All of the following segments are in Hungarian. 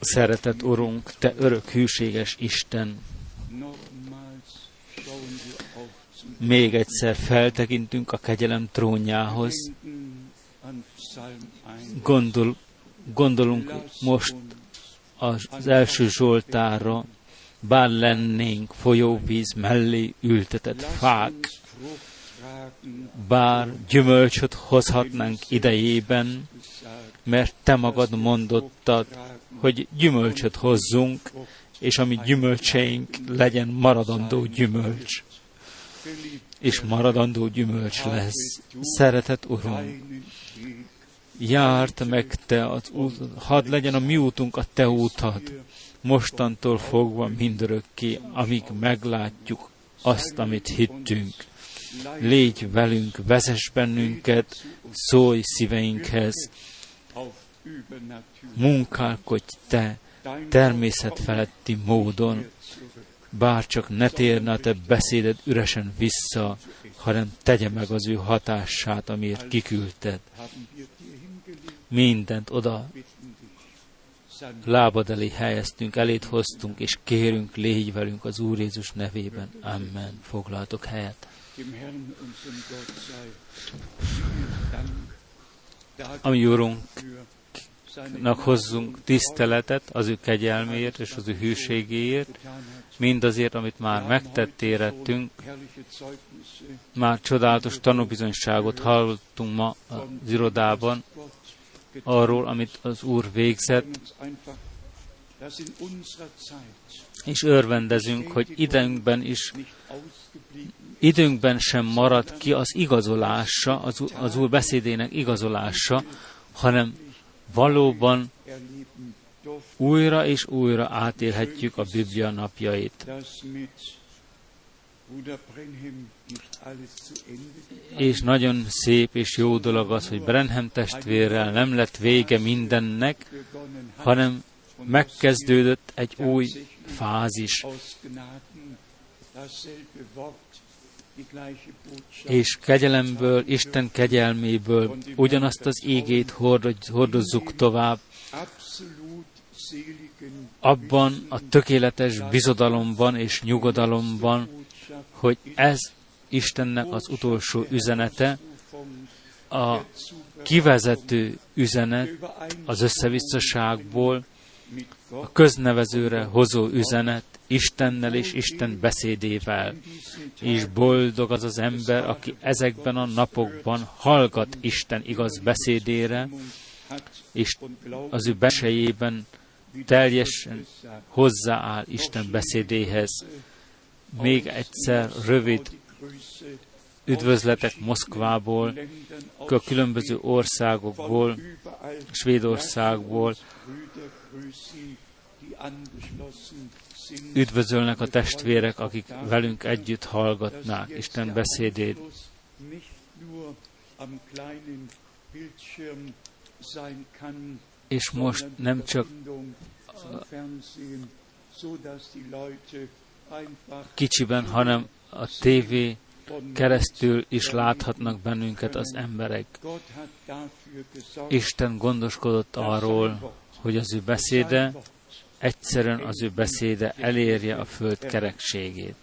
Szeretett Urunk, Te örök hűséges Isten, még egyszer feltekintünk a kegyelem trónjához. Gondol, gondolunk most az első Zsoltárra, bár lennénk folyóvíz mellé ültetett fák, bár gyümölcsöt hozhatnánk idejében, mert te magad mondottad, hogy gyümölcsöt hozzunk, és ami gyümölcseink legyen maradandó gyümölcs. És maradandó gyümölcs lesz. Szeretet Uram, járt meg Te az út, hadd legyen a mi útunk a Te útad, mostantól fogva mindörökké, amíg meglátjuk azt, amit hittünk. Légy velünk, vezess bennünket, szólj szíveinkhez, munkálkodj Te természetfeletti módon, bár csak ne térne a Te beszéded üresen vissza, hanem tegye meg az ő hatását, amiért kiküldted. Mindent oda lábad elé helyeztünk, elét hoztunk, és kérünk, légy velünk az Úr Jézus nevében. Amen. Foglaltok helyet. Ami Úrunknak hozzunk tiszteletet az ő kegyelméért és az ő hűségéért, mindazért, amit már megtett érettünk, már csodálatos tanúbizonyságot hallottunk ma az irodában, arról, amit az Úr végzett, és örvendezünk, hogy időnkben is, időnkben sem marad ki az igazolása, az, az Úr beszédének igazolása, hanem valóban újra és újra átélhetjük a Biblia napjait. És nagyon szép és jó dolog az, hogy Brenhem testvérrel nem lett vége mindennek, hanem megkezdődött egy új fázis. És kegyelemből, Isten kegyelméből ugyanazt az ígét hordozzuk tovább, abban a tökéletes bizodalomban és nyugodalomban, hogy ez Istennek az utolsó üzenete, a kivezető üzenet az összevisszaságból, a köznevezőre hozó üzenet Istennel és Isten beszédével. És boldog az az ember, aki ezekben a napokban hallgat Isten igaz beszédére, és az ő besejében teljesen hozzááll Isten beszédéhez. Még egyszer rövid üdvözletek Moszkvából, a különböző országokból, Svédországból. Üdvözölnek a testvérek, akik velünk együtt hallgatnák Isten beszédét. És most nem csak kicsiben, hanem a tévé keresztül is láthatnak bennünket az emberek. Isten gondoskodott arról, hogy az ő beszéde, egyszerűen az ő beszéde elérje a föld kerekségét.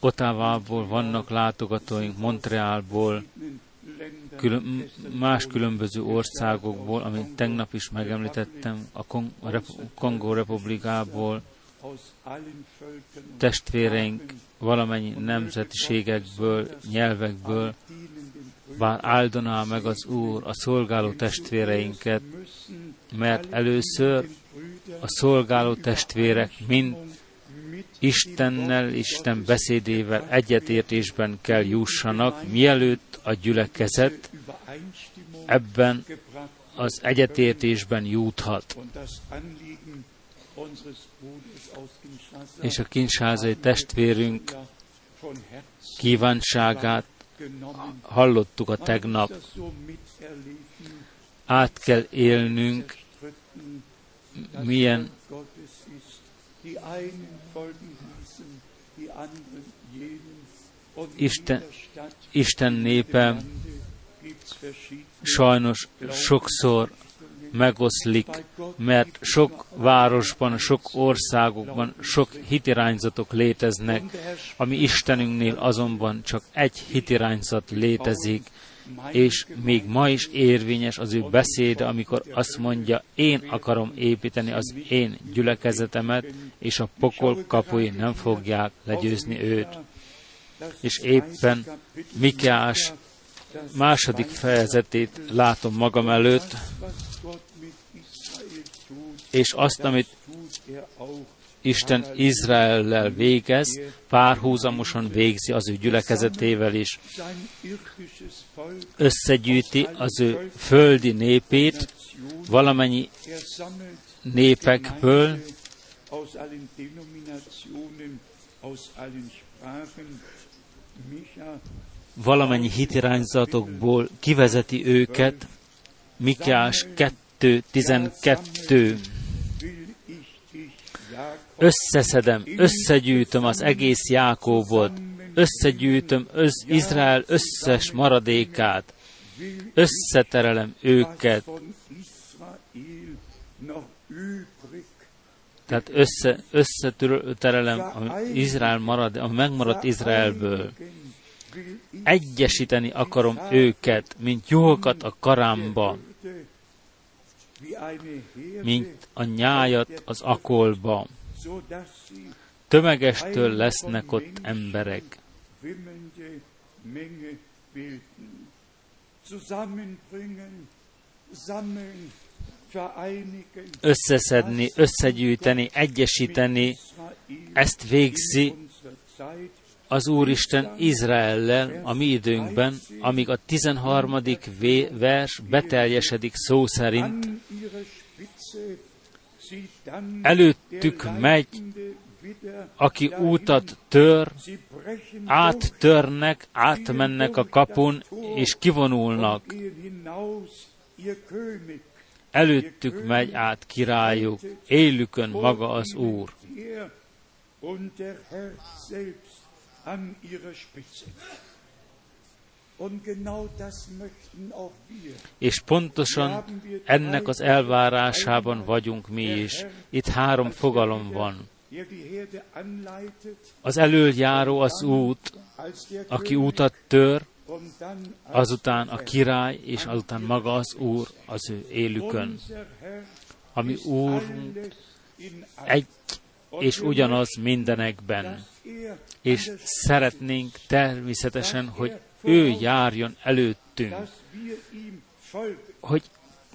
Ottavából vannak látogatóink, Montrealból, külön, más különböző országokból, amit tegnap is megemlítettem, a Kongó Republikából, testvéreink valamennyi nemzetiségekből, nyelvekből, bár áldoná meg az Úr a szolgáló testvéreinket, mert először a szolgáló testvérek mind Istennel, Isten beszédével egyetértésben kell jussanak, mielőtt a gyülekezet ebben az egyetértésben juthat. És a kinsázai testvérünk kívánságát hallottuk a tegnap. Át kell élnünk, milyen Isten, Isten népe sajnos sokszor megoszlik, mert sok városban, sok országokban sok hitirányzatok léteznek, ami Istenünknél azonban csak egy hitirányzat létezik, és még ma is érvényes az ő beszéde, amikor azt mondja, én akarom építeni az én gyülekezetemet, és a pokol kapui nem fogják legyőzni őt. És éppen Mikeás második fejezetét látom magam előtt, és azt, amit Isten Izraellel végez, párhuzamosan végzi az ő gyülekezetével is. Összegyűjti az ő földi népét, valamennyi népekből, valamennyi hitirányzatokból kivezeti őket, Mikás 2.12 összeszedem, összegyűjtöm az egész Jákóbot, összegyűjtöm az Izrael összes maradékát, összeterelem őket, tehát össze, összeterelem a, Izrael marad, a megmaradt Izraelből. Egyesíteni akarom őket, mint juhokat a karámba, mint a nyájat az akolba. Tömegestől lesznek ott emberek. Összeszedni, összegyűjteni, egyesíteni, ezt végzi az Úristen Izraellel a mi időnkben, amíg a 13. vers beteljesedik szó szerint, előttük megy, aki útat tör, áttörnek, átmennek a kapun, és kivonulnak. Előttük megy át királyuk, élükön maga az Úr. És pontosan ennek az elvárásában vagyunk mi is. Itt három fogalom van. Az előjáró az út, aki útat tör, azután a király, és azután maga az Úr az ő élükön. Ami Úr egy és ugyanaz mindenekben. És szeretnénk természetesen, hogy ő járjon előttünk, hogy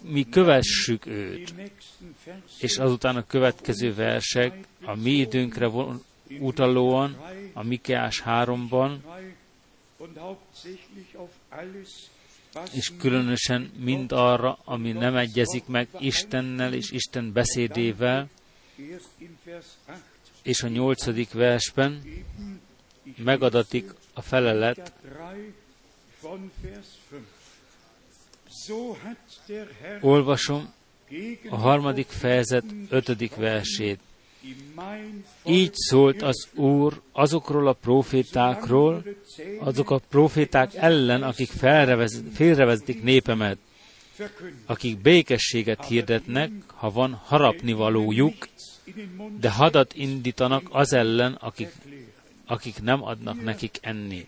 mi kövessük őt. És azután a következő versek a mi időnkre utalóan, a Mikeás 3-ban, és különösen mind arra, ami nem egyezik meg Istennel és Isten beszédével, és a nyolcadik versben megadatik a felelet, Olvasom a harmadik fejezet ötödik versét. Így szólt az Úr azokról a profétákról, azok a proféták ellen, akik félrevezetik népemet, akik békességet hirdetnek, ha van harapnivalójuk, de hadat indítanak az ellen, akik, akik nem adnak nekik enni.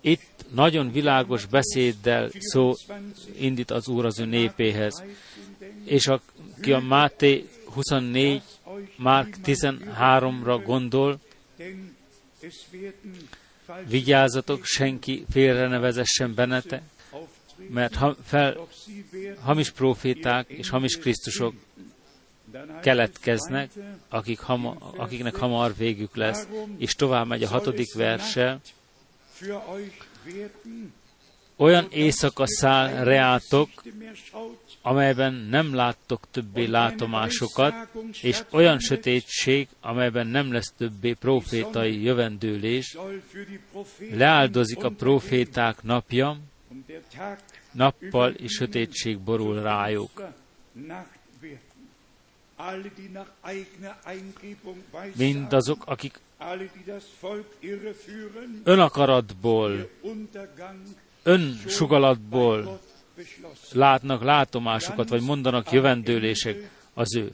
Itt nagyon világos beszéddel szó indít az Úr az ő népéhez. És aki a Máté 24, Márk 13-ra gondol, vigyázzatok, senki félre ne vezessen bennete, mert ha, fel, hamis proféták és hamis Krisztusok keletkeznek, akik hama, akiknek hamar végük lesz, és tovább megy a hatodik verse. Olyan éjszaka száll reátok, amelyben nem láttok többé látomásokat, és olyan sötétség, amelyben nem lesz többé profétai jövendőlés, leáldozik a proféták napja, nappal és sötétség borul rájuk. Mindazok, akik önakaratból, önsugalatból látnak látomásokat, vagy mondanak jövendőlések, az ő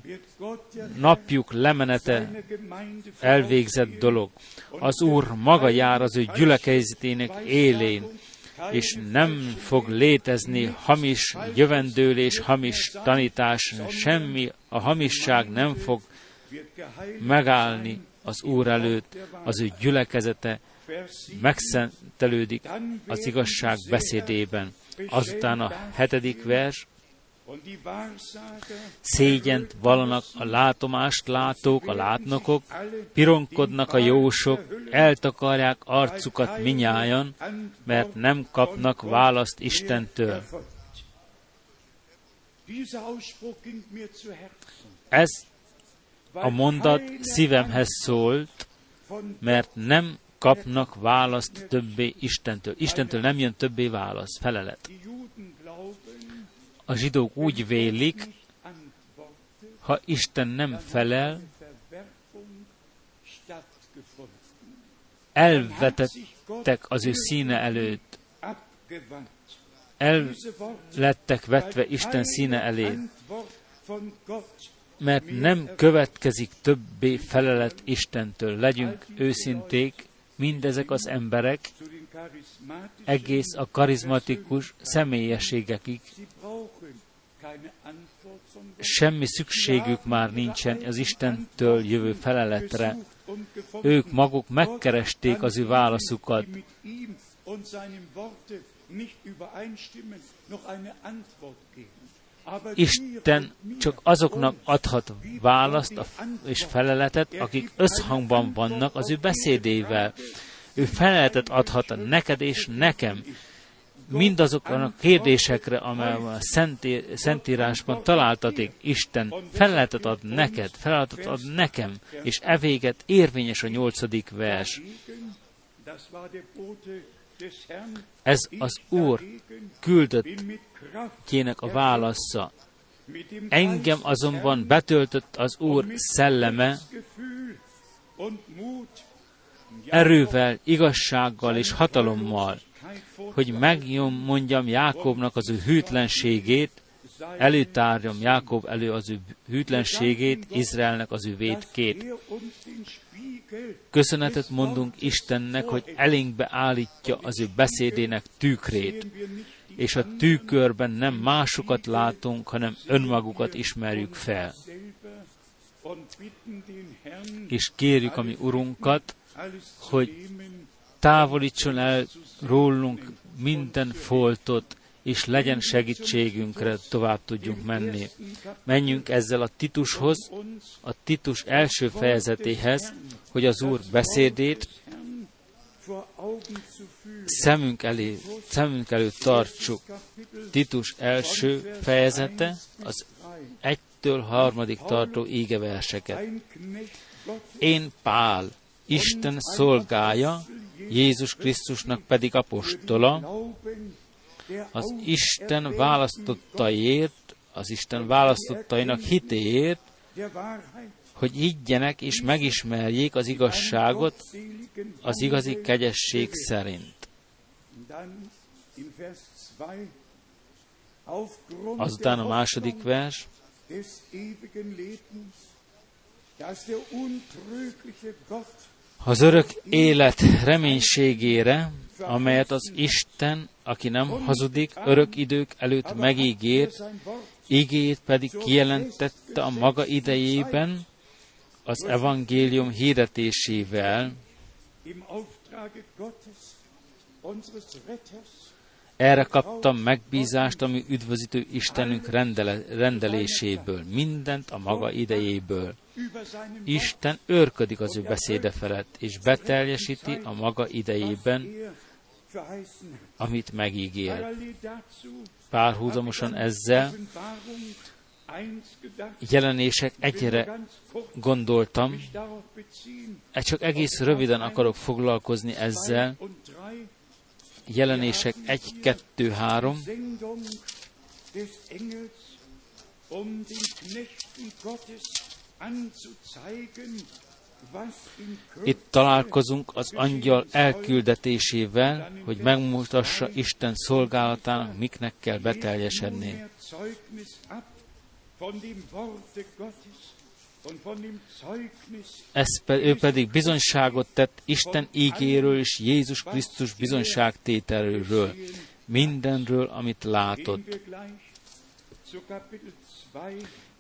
napjuk lemenete elvégzett dolog. Az Úr maga jár az ő gyülekezetének élén, és nem fog létezni hamis jövendőlés, hamis tanítás, semmi, a hamisság nem fog megállni az Úr előtt, az ő gyülekezete megszentelődik az igazság beszédében. Azután a hetedik vers, Szégyent vallanak a látomást látók, a látnokok, pironkodnak a jósok, eltakarják arcukat minnyájan, mert nem kapnak választ Istentől. Ez a mondat szívemhez szólt, mert nem kapnak választ többé Istentől. Istentől nem jön többé válasz, felelet. A zsidók úgy vélik, ha Isten nem felel, elvetettek az ő színe előtt. El lettek vetve Isten színe elé, mert nem következik többé felelet Istentől. Legyünk őszinték, mindezek az emberek egész a karizmatikus személyességekig semmi szükségük már nincsen az Istentől jövő feleletre. Ők maguk megkeresték az ő válaszukat. Isten csak azoknak adhat választ és feleletet, akik összhangban vannak az ő beszédével. Ő feleletet adhat neked és nekem mindazokon a kérdésekre, amely a Szentírásban találtatik, Isten feleletet ad neked, feleletet ad nekem, és evéget érvényes a nyolcadik vers. Ez az Úr küldöttjének a válasza. Engem azonban betöltött az Úr szelleme, erővel, igazsággal és hatalommal, hogy megmondjam Jákobnak az ő hűtlenségét, előtárjam Jákob elő az ő hűtlenségét, Izraelnek az ő védkét. Köszönetet mondunk Istennek, hogy elénkbe állítja az ő beszédének tükrét, és a tükörben nem másokat látunk, hanem önmagukat ismerjük fel. És kérjük a mi Urunkat, hogy távolítson el rólunk minden foltot, és legyen segítségünkre, tovább tudjunk menni. Menjünk ezzel a Titushoz, a Titus első fejezetéhez, hogy az Úr beszédét szemünk elé, szemünk előtt tartsuk. Titus első fejezete, az egytől harmadik tartó égeverseket. Én Pál, Isten szolgája, Jézus Krisztusnak pedig apostola, az Isten választottaiért, az Isten választottainak hitéért, hogy higgyenek és megismerjék az igazságot az igazi kegyesség szerint. Azután a második vers, az örök élet reménységére, amelyet az Isten, aki nem hazudik, örök idők előtt megígér, igét pedig kijelentette a maga idejében az evangélium hirdetésével, erre kaptam megbízást, ami üdvözítő Istenünk rendele, rendeléséből, mindent a maga idejéből. Isten őrködik az ő beszéde felett, és beteljesíti a maga idejében, amit megígér. Párhuzamosan ezzel jelenések egyre gondoltam, csak egész röviden akarok foglalkozni ezzel, jelenések 1, 2, 3, Itt találkozunk az angyal elküldetésével, hogy megmutassa Isten szolgálatának, miknek kell beteljesedni. Ez ő pedig bizonyságot tett Isten ígéről és Jézus Krisztus bizonyságtételről, mindenről, amit látott.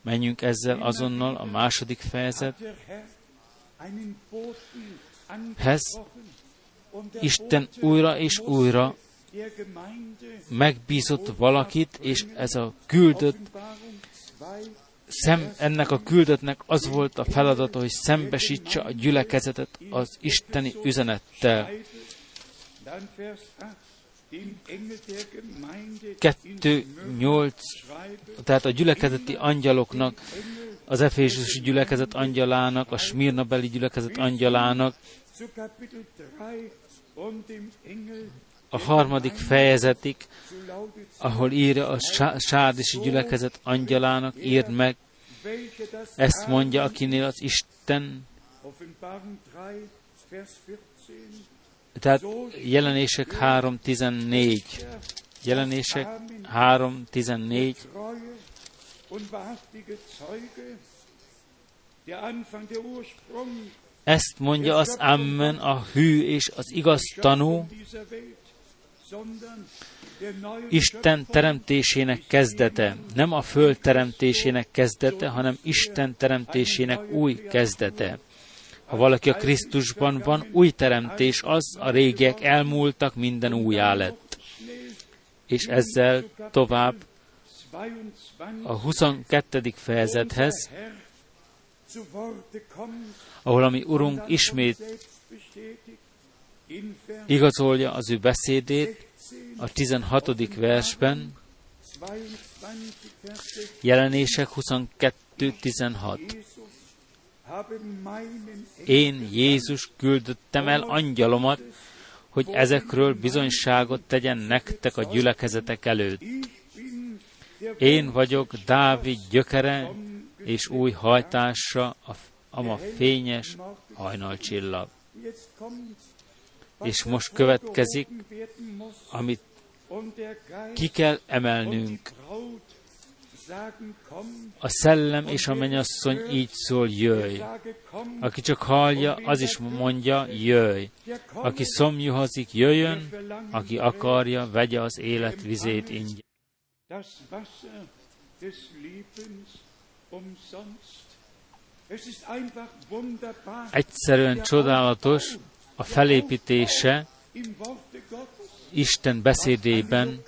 Menjünk ezzel azonnal a második fejezethez. Isten újra és újra megbízott valakit, és ez a küldött szem, ennek a küldöttnek az volt a feladata, hogy szembesítse a gyülekezetet az isteni üzenettel. Kettő nyolc, tehát a gyülekezeti angyaloknak, az Efézusi gyülekezet angyalának, a Smirnabeli gyülekezet angyalának, a harmadik fejezetig, ahol írja a sárdisi gyülekezet angyalának, írd meg, ezt mondja, akinél az Isten, tehát jelenések 3.14, jelenések 3.14, ezt mondja az Amen, a hű és az igaz tanú, Isten teremtésének kezdete, nem a föld teremtésének kezdete, hanem Isten teremtésének új kezdete. Ha valaki a Krisztusban van, új teremtés az, a régiek elmúltak, minden újjá lett. És ezzel tovább a 22. fejezethez, ahol a mi Urunk ismét igazolja az ő beszédét a 16. versben, jelenések 22.16. Én, Jézus, küldöttem el angyalomat, hogy ezekről bizonyságot tegyen nektek a gyülekezetek előtt. Én vagyok Dávid gyökere és új hajtása, a, a fényes hajnalcsillag. És most következik, amit ki kell emelnünk. A szellem és a mennyasszony így szól, jöjj. Aki csak hallja, az is mondja, jöjj. Aki szomjuhozik, jöjjön, aki akarja, vegye az élet vizét ingyen. Egyszerűen csodálatos a felépítése Isten beszédében,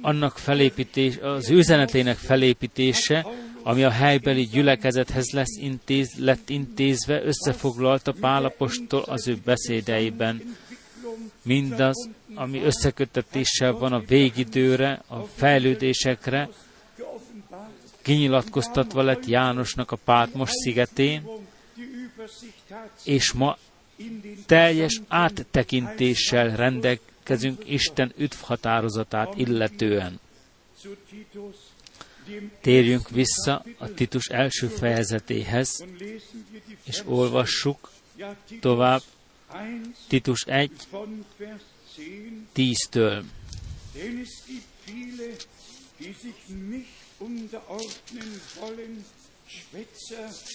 annak felépítés, az üzenetének felépítése, ami a helybeli gyülekezethez lesz intéz, lett intézve, összefoglalta Pálapostól az ő beszédeiben. Mindaz, ami összekötetéssel van a végidőre, a fejlődésekre, kinyilatkoztatva lett Jánosnak a Pátmos szigetén, és ma teljes áttekintéssel rendelkezünk Isten üdv határozatát illetően. Térjünk vissza a Titus első fejezetéhez, és olvassuk tovább Titus 1, 10-től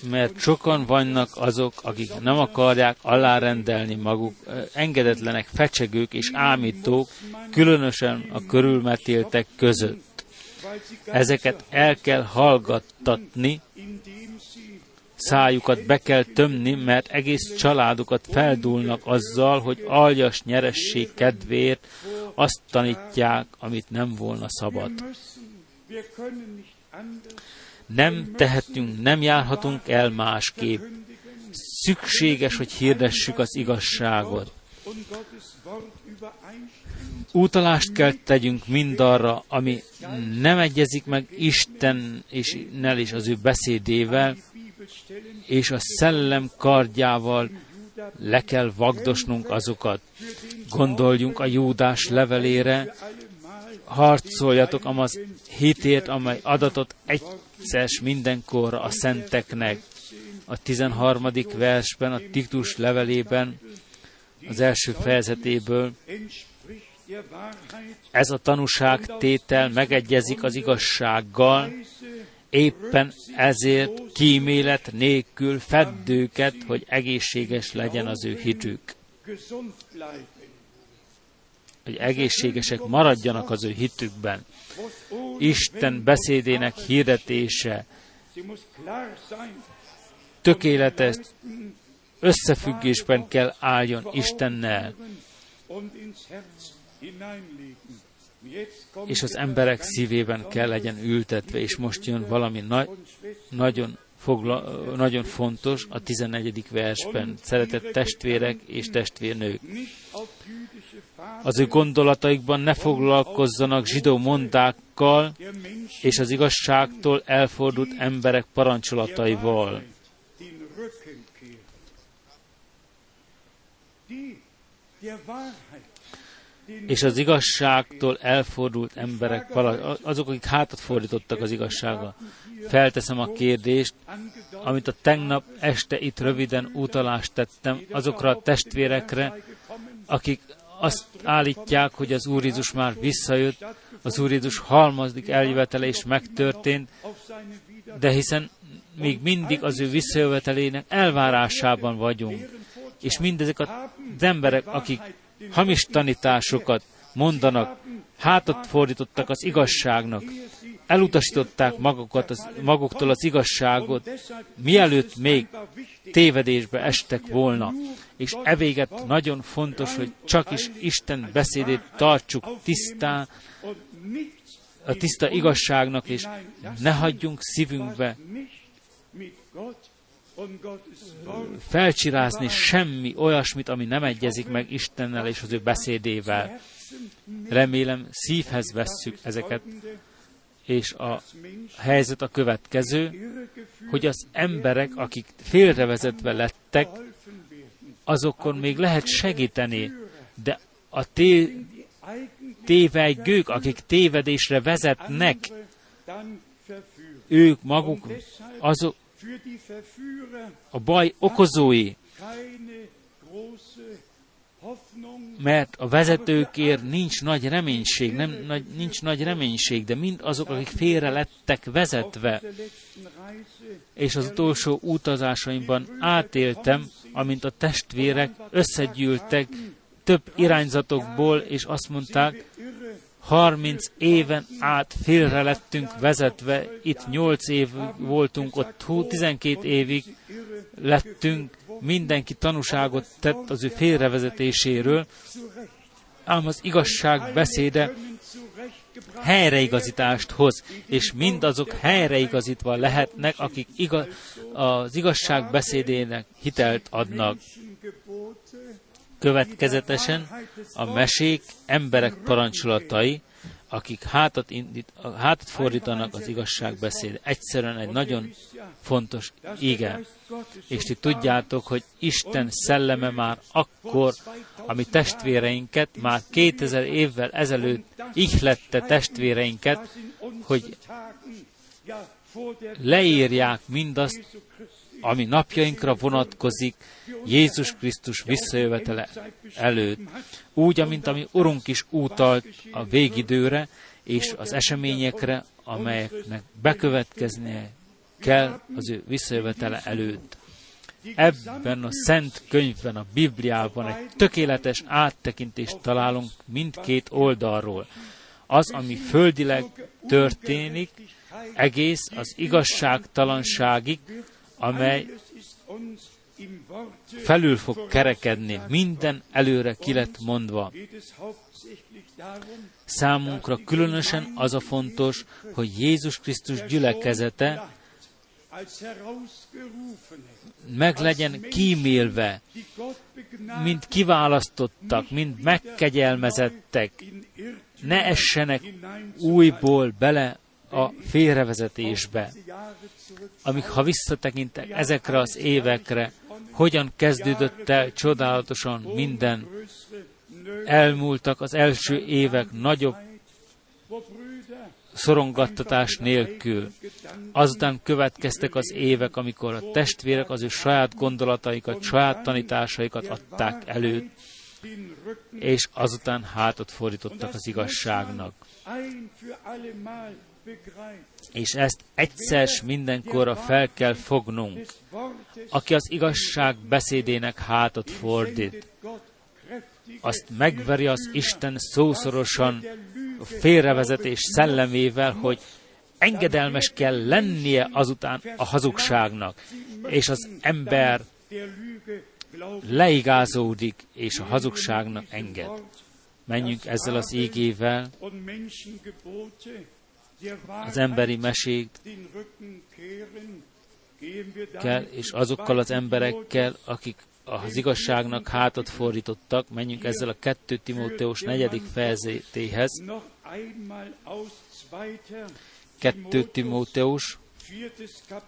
mert sokan vannak azok, akik nem akarják alárendelni maguk, engedetlenek, fecsegők és ámítók, különösen a körülmetéltek között. Ezeket el kell hallgattatni, szájukat be kell tömni, mert egész családukat feldúlnak azzal, hogy aljas nyeresség kedvéért azt tanítják, amit nem volna szabad. Nem tehetünk, nem járhatunk el másképp. Szükséges, hogy hirdessük az igazságot. Útalást kell tegyünk mindarra, ami nem egyezik meg Isten és nel és az ő beszédével, és a szellem kardjával le kell vagdosnunk azokat. Gondoljunk a Júdás levelére, harcoljatok amaz hitért, amely adatot egyszer mindenkorra a szenteknek. a 13. versben, a Titus levelében, az első fejezetéből. Ez a tanúságtétel megegyezik az igazsággal, éppen ezért kímélet nélkül feddőket, hogy egészséges legyen az ő hitük. Hogy egészségesek maradjanak az ő hitükben. Isten beszédének hirdetése tökéletes összefüggésben kell álljon Istennel, és az emberek szívében kell legyen ültetve, és most jön valami na- nagyon, fogla, nagyon fontos a 14. versben. Szeretett testvérek és testvérnők. Az ő gondolataikban ne foglalkozzanak zsidó mondákkal és az igazságtól elfordult emberek parancsolataival és az igazságtól elfordult emberek, azok, akik hátat fordítottak az igazsága. Felteszem a kérdést, amit a tegnap este itt röviden utalást tettem, azokra a testvérekre, akik azt állítják, hogy az Úr Jézus már visszajött, az Úr Jézus halmazik eljövetele is megtörtént, de hiszen még mindig az ő visszajövetelének elvárásában vagyunk. És mindezek az emberek, akik hamis tanításokat mondanak, hátat fordítottak az igazságnak, elutasították magukat az, maguktól az igazságot, mielőtt még tévedésbe estek volna. És evéget nagyon fontos, hogy csak is Isten beszédét tartsuk tisztán, a tiszta igazságnak, és ne hagyjunk szívünkbe felcsirázni semmi olyasmit, ami nem egyezik meg Istennel és az ő beszédével. Remélem szívhez vesszük ezeket, és a helyzet a következő, hogy az emberek, akik félrevezetve lettek, azokon még lehet segíteni, de a té- tévegők, akik tévedésre vezetnek, ők maguk azok, a baj okozói, mert a vezetőkért nincs nagy reménység, nem, nagy, nincs nagy reménység, de mind azok, akik félre lettek vezetve, és az utolsó utazásaimban átéltem, amint a testvérek összegyűltek több irányzatokból, és azt mondták, 30 éven át félre lettünk vezetve, itt 8 év voltunk, ott 12 évig lettünk, mindenki tanúságot tett az ő félrevezetéséről, ám az igazság beszéde helyreigazítást hoz, és mindazok helyreigazítva lehetnek, akik igaz, az igazság beszédének hitelt adnak. Következetesen a mesék emberek parancsolatai, akik hátat, indít, hátat fordítanak az igazság beszéd. Egyszerűen egy nagyon fontos ige. És ti tudjátok, hogy Isten szelleme már akkor, ami testvéreinket, már 2000 évvel ezelőtt ihlette testvéreinket, hogy leírják mindazt, ami napjainkra vonatkozik Jézus Krisztus visszajövetele előtt. Úgy, amint ami Urunk is útalt a végidőre és az eseményekre, amelyeknek bekövetkeznie kell az ő visszajövetele előtt. Ebben a szent könyvben, a Bibliában egy tökéletes áttekintést találunk mindkét oldalról. Az, ami földileg történik, egész az igazságtalanságig, amely felül fog kerekedni, minden előre ki lett mondva. Számunkra különösen az a fontos, hogy Jézus Krisztus gyülekezete meg legyen kímélve, mint kiválasztottak, mint megkegyelmezettek, ne essenek újból bele a félrevezetésbe. Amíg ha visszatekintek ezekre az évekre, hogyan kezdődött el csodálatosan minden, elmúltak az első évek nagyobb szorongattatás nélkül. Azután következtek az évek, amikor a testvérek az ő saját gondolataikat, saját tanításaikat adták elő, és azután hátat fordítottak az igazságnak. És ezt egyszer mindenkorra fel kell fognunk. Aki az igazság beszédének hátat fordít, azt megveri az Isten szószorosan félrevezetés szellemével, hogy engedelmes kell lennie azután a hazugságnak, és az ember leigázódik, és a hazugságnak enged. Menjünk ezzel az ígével, az emberi mesék kell, és azokkal az emberekkel, akik az igazságnak hátat fordítottak, menjünk ezzel a 2 Timóteus negyedik fejezetéhez. 2 Timóteus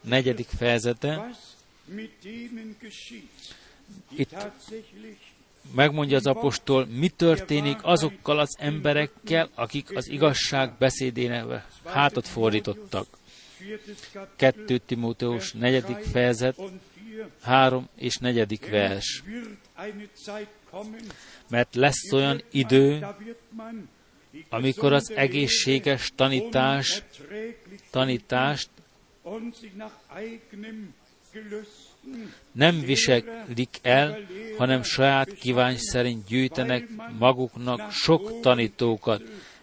negyedik fejezete. Itt megmondja az apostol, mi történik azokkal az emberekkel, akik az igazság beszédének hátat fordítottak. 2 Timóteus negyedik fejezet, három és negyedik vers. Mert lesz olyan idő, amikor az egészséges tanítás, tanítást nem viselik el, hanem saját kívány szerint gyűjtenek maguknak sok tanítókat,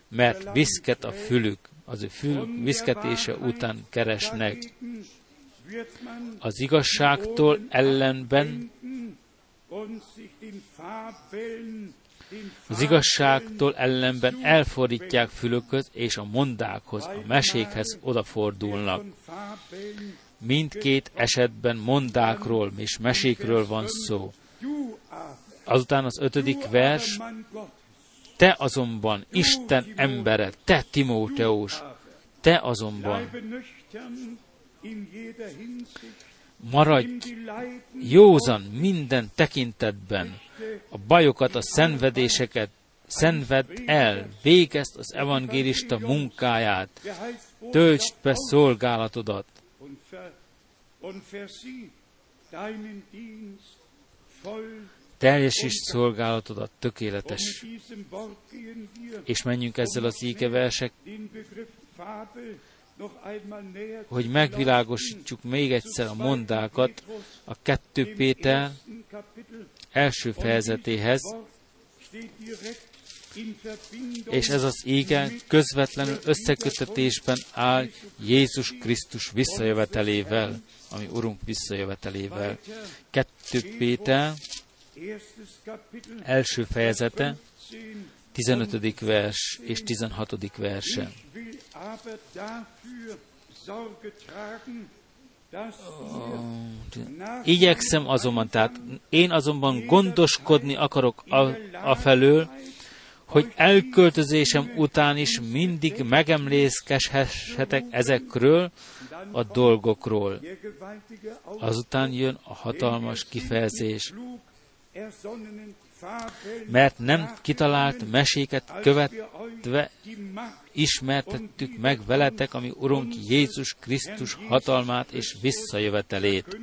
mert viszket a fülük, az ő fül viszketése után keresnek. Az igazságtól ellenben az igazságtól ellenben elfordítják fülököt, és a mondákhoz, a mesékhez odafordulnak. Mindkét esetben mondákról és mesékről van szó. Azután az ötödik vers, te azonban, Isten embere, te Timóteus, te azonban maradj józan minden tekintetben, a bajokat, a szenvedéseket szenved el, végezd az evangélista munkáját, töltsd be szolgálatodat. Teljesítsd szolgálatodat tökéletes. És menjünk ezzel az ígeversek hogy megvilágosítsuk még egyszer a mondákat a 2 Péter első fejezetéhez, és ez az ége közvetlenül összekötetésben áll Jézus Krisztus visszajövetelével, ami Urunk visszajövetelével. 2 Péter első fejezete, 15. vers és 16. verse. Igyekszem azonban, tehát én azonban gondoskodni akarok a, a felől, hogy elköltözésem után is mindig megemlékezhessetek ezekről a dolgokról. Azután jön a hatalmas kifejezés mert nem kitalált meséket követve ismertettük meg veletek, ami Urunk Jézus Krisztus hatalmát és visszajövetelét.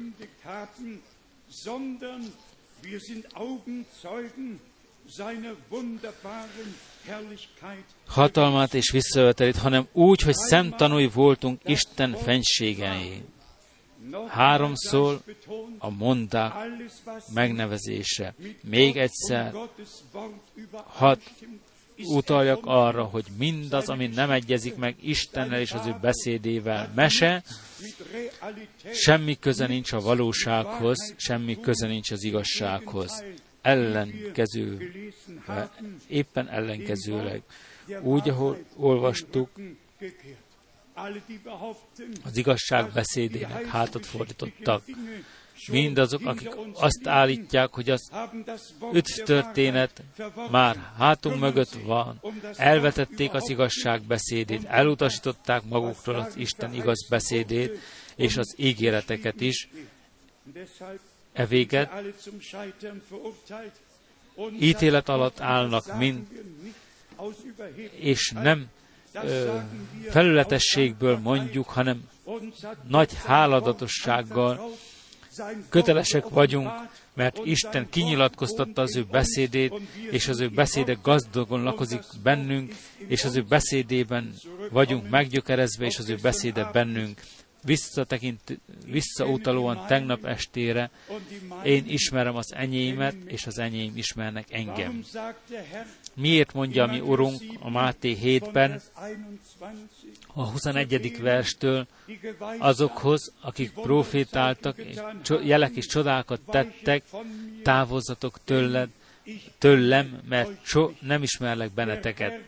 Hatalmát és visszajövetelét, hanem úgy, hogy szemtanúi voltunk Isten fenségené háromszor a mondák megnevezése. Még egyszer, hadd utaljak arra, hogy mindaz, ami nem egyezik meg Istennel és az ő beszédével, mese, semmi köze nincs a valósághoz, semmi köze nincs az igazsághoz. Ellenkező, éppen ellenkezőleg. Úgy, ahol olvastuk, az igazság beszédének hátat fordítottak. Mindazok, akik azt állítják, hogy az öt történet már hátunk mögött van, elvetették az igazság beszédét, elutasították magukról az Isten igaz beszédét, és az ígéreteket is. E véget. Ítélet alatt állnak mind, és nem ö, felületességből mondjuk, hanem nagy háladatossággal kötelesek vagyunk, mert Isten kinyilatkoztatta az ő beszédét, és az ő beszéde gazdagon lakozik bennünk, és az ő beszédében vagyunk meggyökerezve, és az ő beszéde bennünk visszatekint, visszautalóan tegnap estére, én ismerem az enyémet, és az enyém ismernek engem. Miért mondja mi Urunk a Máté 7-ben, a 21. verstől azokhoz, akik profétáltak, jelek és csodákat tettek, távozzatok tőled, tőlem, mert so, nem ismerlek benneteket.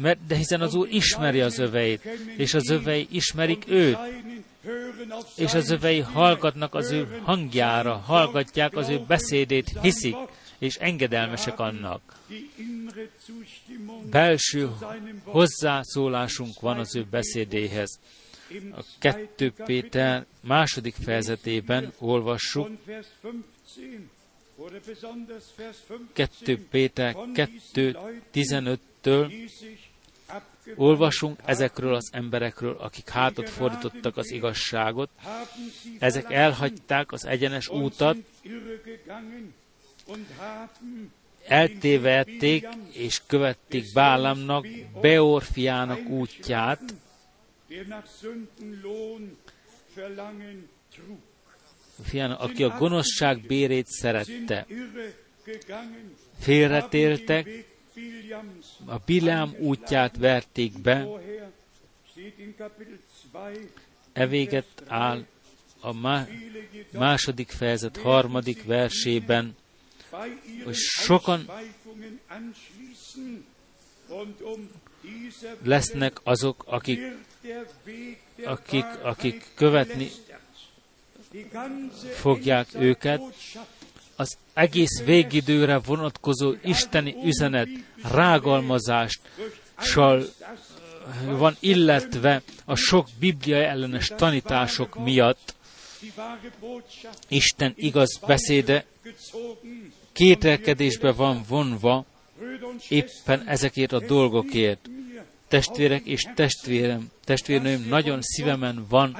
Mert, de hiszen az Úr ismeri az öveit, és az övei ismerik őt, és az övei hallgatnak az ő hangjára, hallgatják az ő beszédét, hiszik, és engedelmesek annak. Belső hozzászólásunk van az ő beszédéhez. A 2 Péter második fejezetében olvassuk, 2 Péter 2, 15-től olvasunk ezekről az emberekről, akik hátat fordítottak az igazságot. Ezek elhagyták az egyenes útat, eltévedték és követték Bálamnak, Beor fiának útját, fiának, aki a gonoszság bérét szerette. Félretéltek, a Bilám útját verték be, evéget áll a második fejezet harmadik versében, hogy sokan lesznek azok, akik, akik, akik követni fogják őket. Az egész végidőre vonatkozó isteni üzenet rágalmazást van illetve a sok biblia ellenes tanítások miatt Isten igaz beszéde kételkedésbe van vonva éppen ezekért a dolgokért. Testvérek és testvérem, testvérnőim, nagyon szívemen van,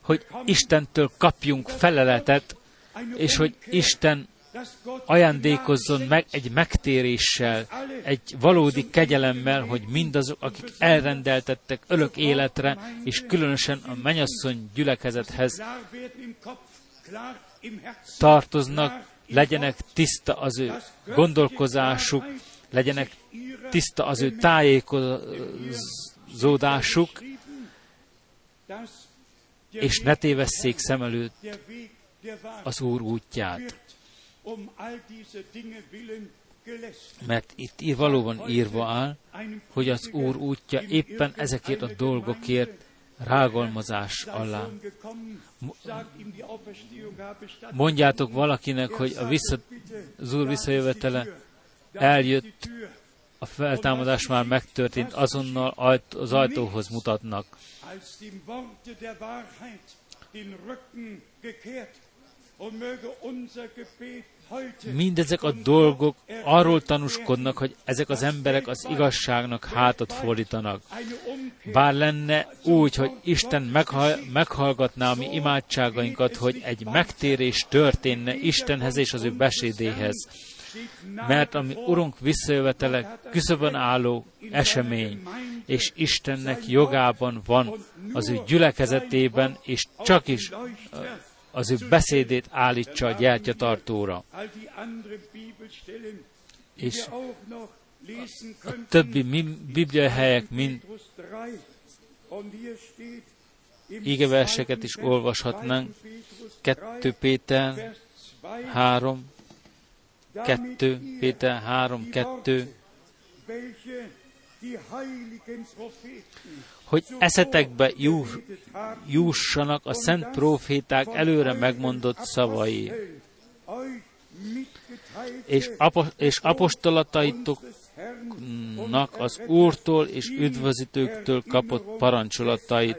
hogy Istentől kapjunk feleletet, és hogy Isten ajándékozzon meg egy megtéréssel, egy valódi kegyelemmel, hogy mindazok, akik elrendeltettek örök életre, és különösen a menyasszony gyülekezethez tartoznak, legyenek tiszta az ő gondolkozásuk, legyenek tiszta az ő tájékozódásuk, és ne tévesszék szem előtt az Úr útját. Mert itt valóban írva áll, hogy az Úr útja éppen ezekért a dolgokért rágalmazás alá. Mondjátok valakinek, hogy a vissza, az Úr visszajövetele eljött, a feltámadás már megtörtént, azonnal az ajtóhoz mutatnak. Mindezek a dolgok arról tanúskodnak, hogy ezek az emberek az igazságnak hátat fordítanak. Bár lenne úgy, hogy Isten meghal, meghallgatná a mi imádságainkat, hogy egy megtérés történne Istenhez és az ő beszédéhez. Mert ami Urunk visszajövetele küszöbön álló esemény, és Istennek jogában van az ő gyülekezetében, és csak is az ő beszédét állítsa a gyertyatartóra. És a többi bibliai helyek, mint ígeverseket is olvashatnánk. 2 Péter 3, 2 Péter 3, 2, hogy eszetekbe jussanak a szent proféták előre megmondott szavai, és, apo- és apostolataitok az Úrtól és üdvözítőktől kapott parancsolatait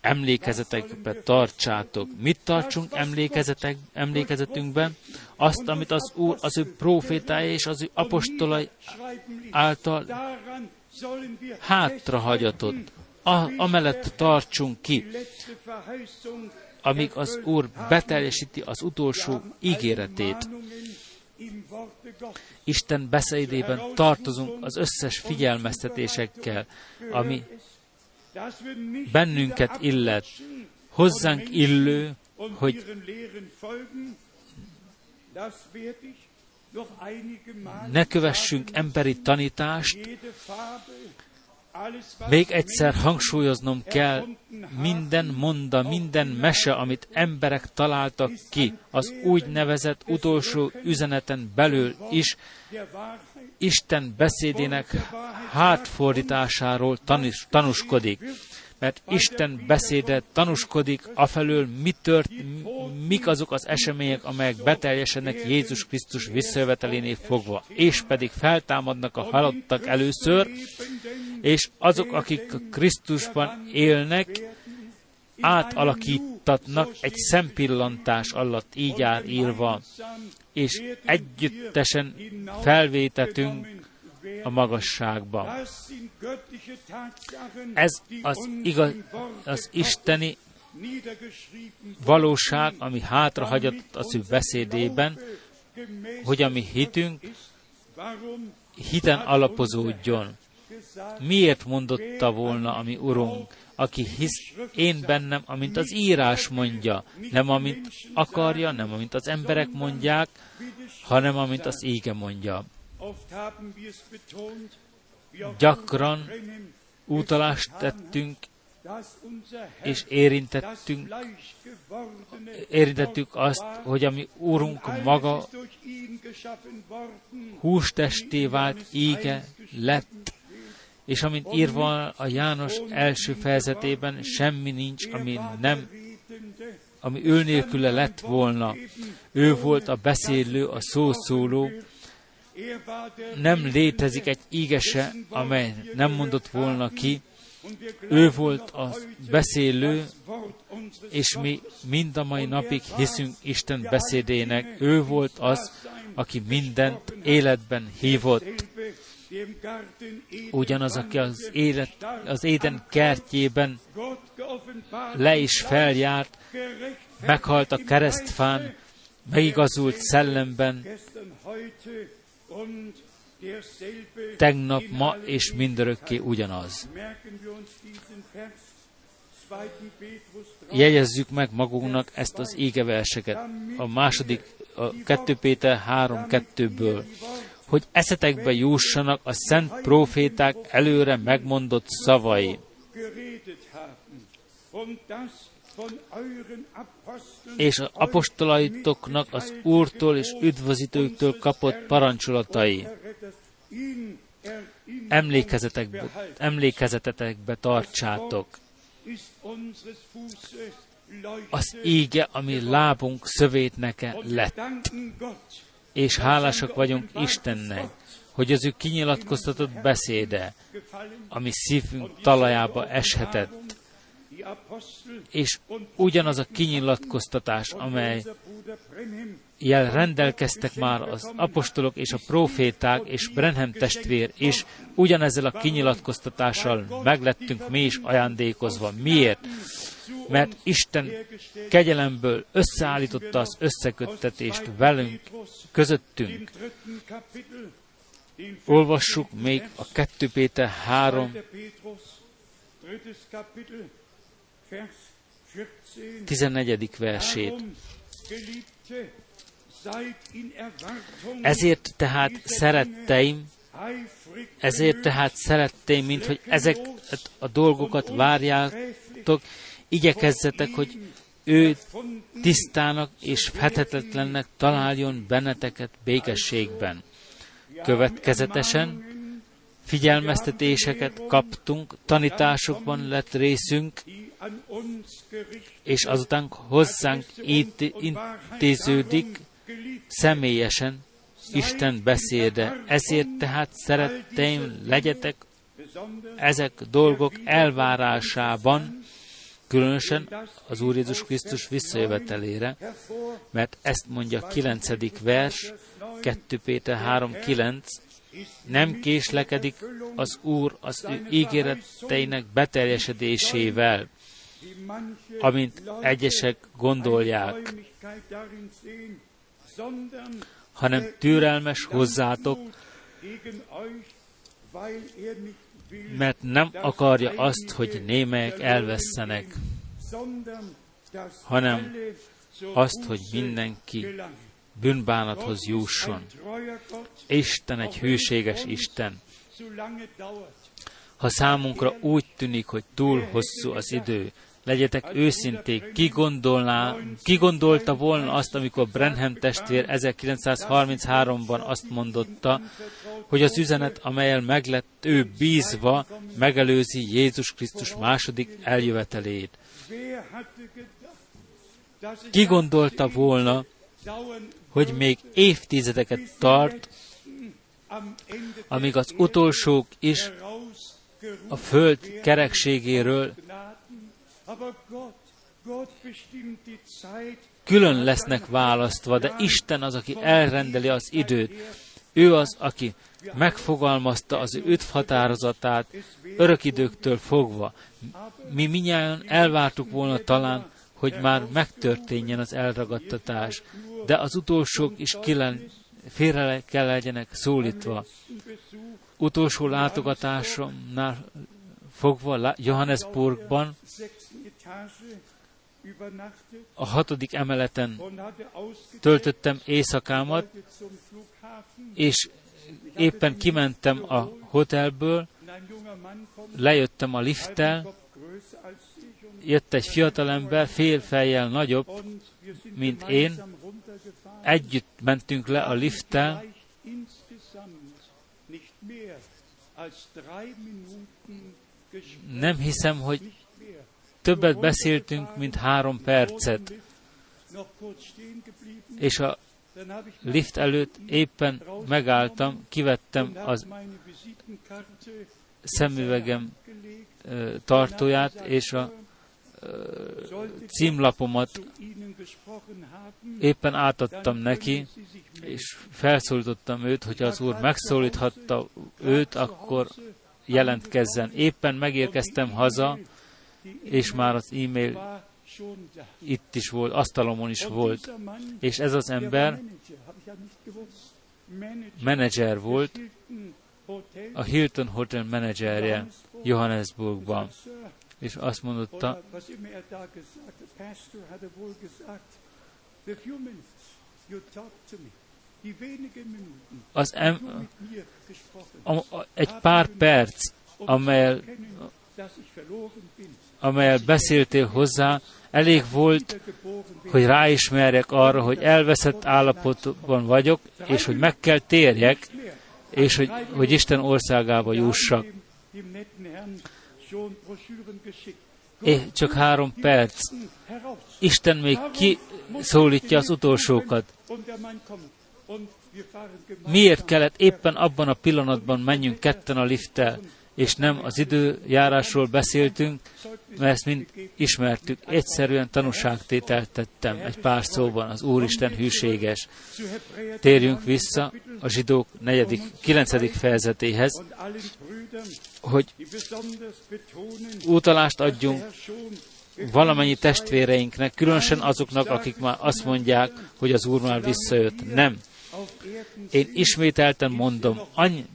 emlékezetekbe tartsátok. Mit tartsunk emlékezetek, emlékezetünkben? Azt, amit az Úr az ő profétája és az ő apostolai által hátrahagyatod, a, amellett tartsunk ki, amíg az Úr beteljesíti az utolsó ígéretét. Isten beszédében tartozunk az összes figyelmeztetésekkel, ami bennünket illet, hozzánk illő, hogy ne kövessünk emberi tanítást, még egyszer hangsúlyoznom kell, minden monda, minden mese, amit emberek találtak ki, az úgynevezett utolsó üzeneten belül is, Isten beszédének hátfordításáról tanús, tanúskodik mert Isten beszéde tanúskodik afelől, mi tört, mik azok az események, amelyek beteljesednek Jézus Krisztus visszajövetelénél fogva, és pedig feltámadnak a halottak először, és azok, akik Krisztusban élnek, átalakítatnak egy szempillantás alatt, így áll írva, és együttesen felvétetünk a magasságba. Ez az, igaz, az isteni valóság, ami hátrahagyott az ő beszédében, hogy a mi hitünk hiten alapozódjon. Miért mondotta volna a mi Urunk, aki hisz én bennem, amint az írás mondja, nem amint akarja, nem amint az emberek mondják, hanem amint az ége mondja. Gyakran utalást tettünk, és érintettünk, érintettük azt, hogy ami Úrunk maga hústesté vált, íge lett, és amint írva a János első fejezetében, semmi nincs, ami nem ami ő nélküle lett volna. Ő volt a beszélő, a szószóló, nem létezik egy ígese, amely nem mondott volna ki, ő volt a beszélő, és mi mind a mai napig hiszünk Isten beszédének. Ő volt az, aki mindent életben hívott. Ugyanaz, aki az, élet, az éden kertjében le is feljárt, meghalt a keresztfán, megigazult szellemben, tegnap, ma és mindörökké ugyanaz. Jegyezzük meg magunknak ezt az égeverseket, a második, a 2 Péter 3.2-ből, hogy eszetekbe jussanak a szent proféták előre megmondott szavai és az apostolaitoknak az Úrtól és üdvözítőktől kapott parancsolatai emlékezetekbe, emlékezetetekbe tartsátok. Az íge, ami lábunk szövétneke lett. És hálásak vagyunk Istennek, hogy az ő kinyilatkoztatott beszéde, ami szívünk talajába eshetett, és ugyanaz a kinyilatkoztatás, amely jel rendelkeztek már az apostolok és a proféták és Brenhem testvér, és ugyanezzel a kinyilatkoztatással meglettünk mi is ajándékozva. Miért? Mert Isten kegyelemből összeállította az összeköttetést velünk, közöttünk. Olvassuk még a 2 Péter 3 14. versét. Ezért tehát szeretteim, ezért tehát szeretteim, mint hogy ezek a dolgokat várjátok, igyekezzetek, hogy ő tisztának és fethetetlennek találjon benneteket békességben. Következetesen figyelmeztetéseket kaptunk, tanításokban lett részünk, és azután hozzánk intéződik személyesen Isten beszéde. Ezért tehát szeretteim, legyetek ezek dolgok elvárásában, különösen az Úr Jézus Krisztus visszajövetelére, mert ezt mondja a 9. vers, 2 Péter 3.9, nem késlekedik az Úr az ő ígéreteinek beteljesedésével, amint egyesek gondolják, hanem türelmes hozzátok, mert nem akarja azt, hogy némelyek elvesztenek, hanem azt, hogy mindenki bűnbánathoz jusson. Isten egy hűséges Isten. Ha számunkra úgy tűnik, hogy túl hosszú az idő, legyetek őszinték, ki, gondolná, ki gondolta volna azt, amikor Brenham testvér 1933-ban azt mondotta, hogy az üzenet, amelyel meglett ő bízva, megelőzi Jézus Krisztus második eljövetelét. Ki gondolta volna, hogy még évtizedeket tart, amíg az utolsók is a föld kerekségéről külön lesznek választva, de Isten az, aki elrendeli az időt. Ő az, aki megfogalmazta az ő határozatát örök időktől fogva. Mi minnyáján elvártuk volna talán, hogy már megtörténjen az elragadtatás, de az utolsók is kilen, félre kell legyenek szólítva. Utolsó látogatásomnál fogva Johannesburgban a hatodik emeleten töltöttem éjszakámat, és éppen kimentem a hotelből, lejöttem a lifttel, jött egy fiatalember, fél fejjel nagyobb, mint én, együtt mentünk le a lifttel, nem hiszem, hogy többet beszéltünk, mint három percet. És a lift előtt éppen megálltam, kivettem az szemüvegem tartóját, és a címlapomat éppen átadtam neki, és felszólítottam őt, hogy az Úr megszólíthatta őt, akkor jelentkezzen. Éppen megérkeztem haza, és már az e-mail itt is volt, asztalomon is volt. És ez az ember menedzser volt, a Hilton Hotel menedzserje Johannesburgban. És azt mondotta, az em, a, a, egy pár perc, amely amelyel beszéltél hozzá, elég volt, hogy ráismerjek arra, hogy elveszett állapotban vagyok, és hogy meg kell térjek, és hogy, hogy Isten országába jussak. É, csak három perc. Isten még kiszólítja az utolsókat. Miért kellett éppen abban a pillanatban menjünk ketten a lifttel? és nem az időjárásról beszéltünk, mert ezt mind ismertük. Egyszerűen tanúságtételt tettem egy pár szóban, az Úristen hűséges. Térjünk vissza a zsidók negyedik, kilencedik fejezetéhez, hogy utalást adjunk valamennyi testvéreinknek, különösen azoknak, akik már azt mondják, hogy az Úr már visszajött. Nem. Én ismételten mondom, any,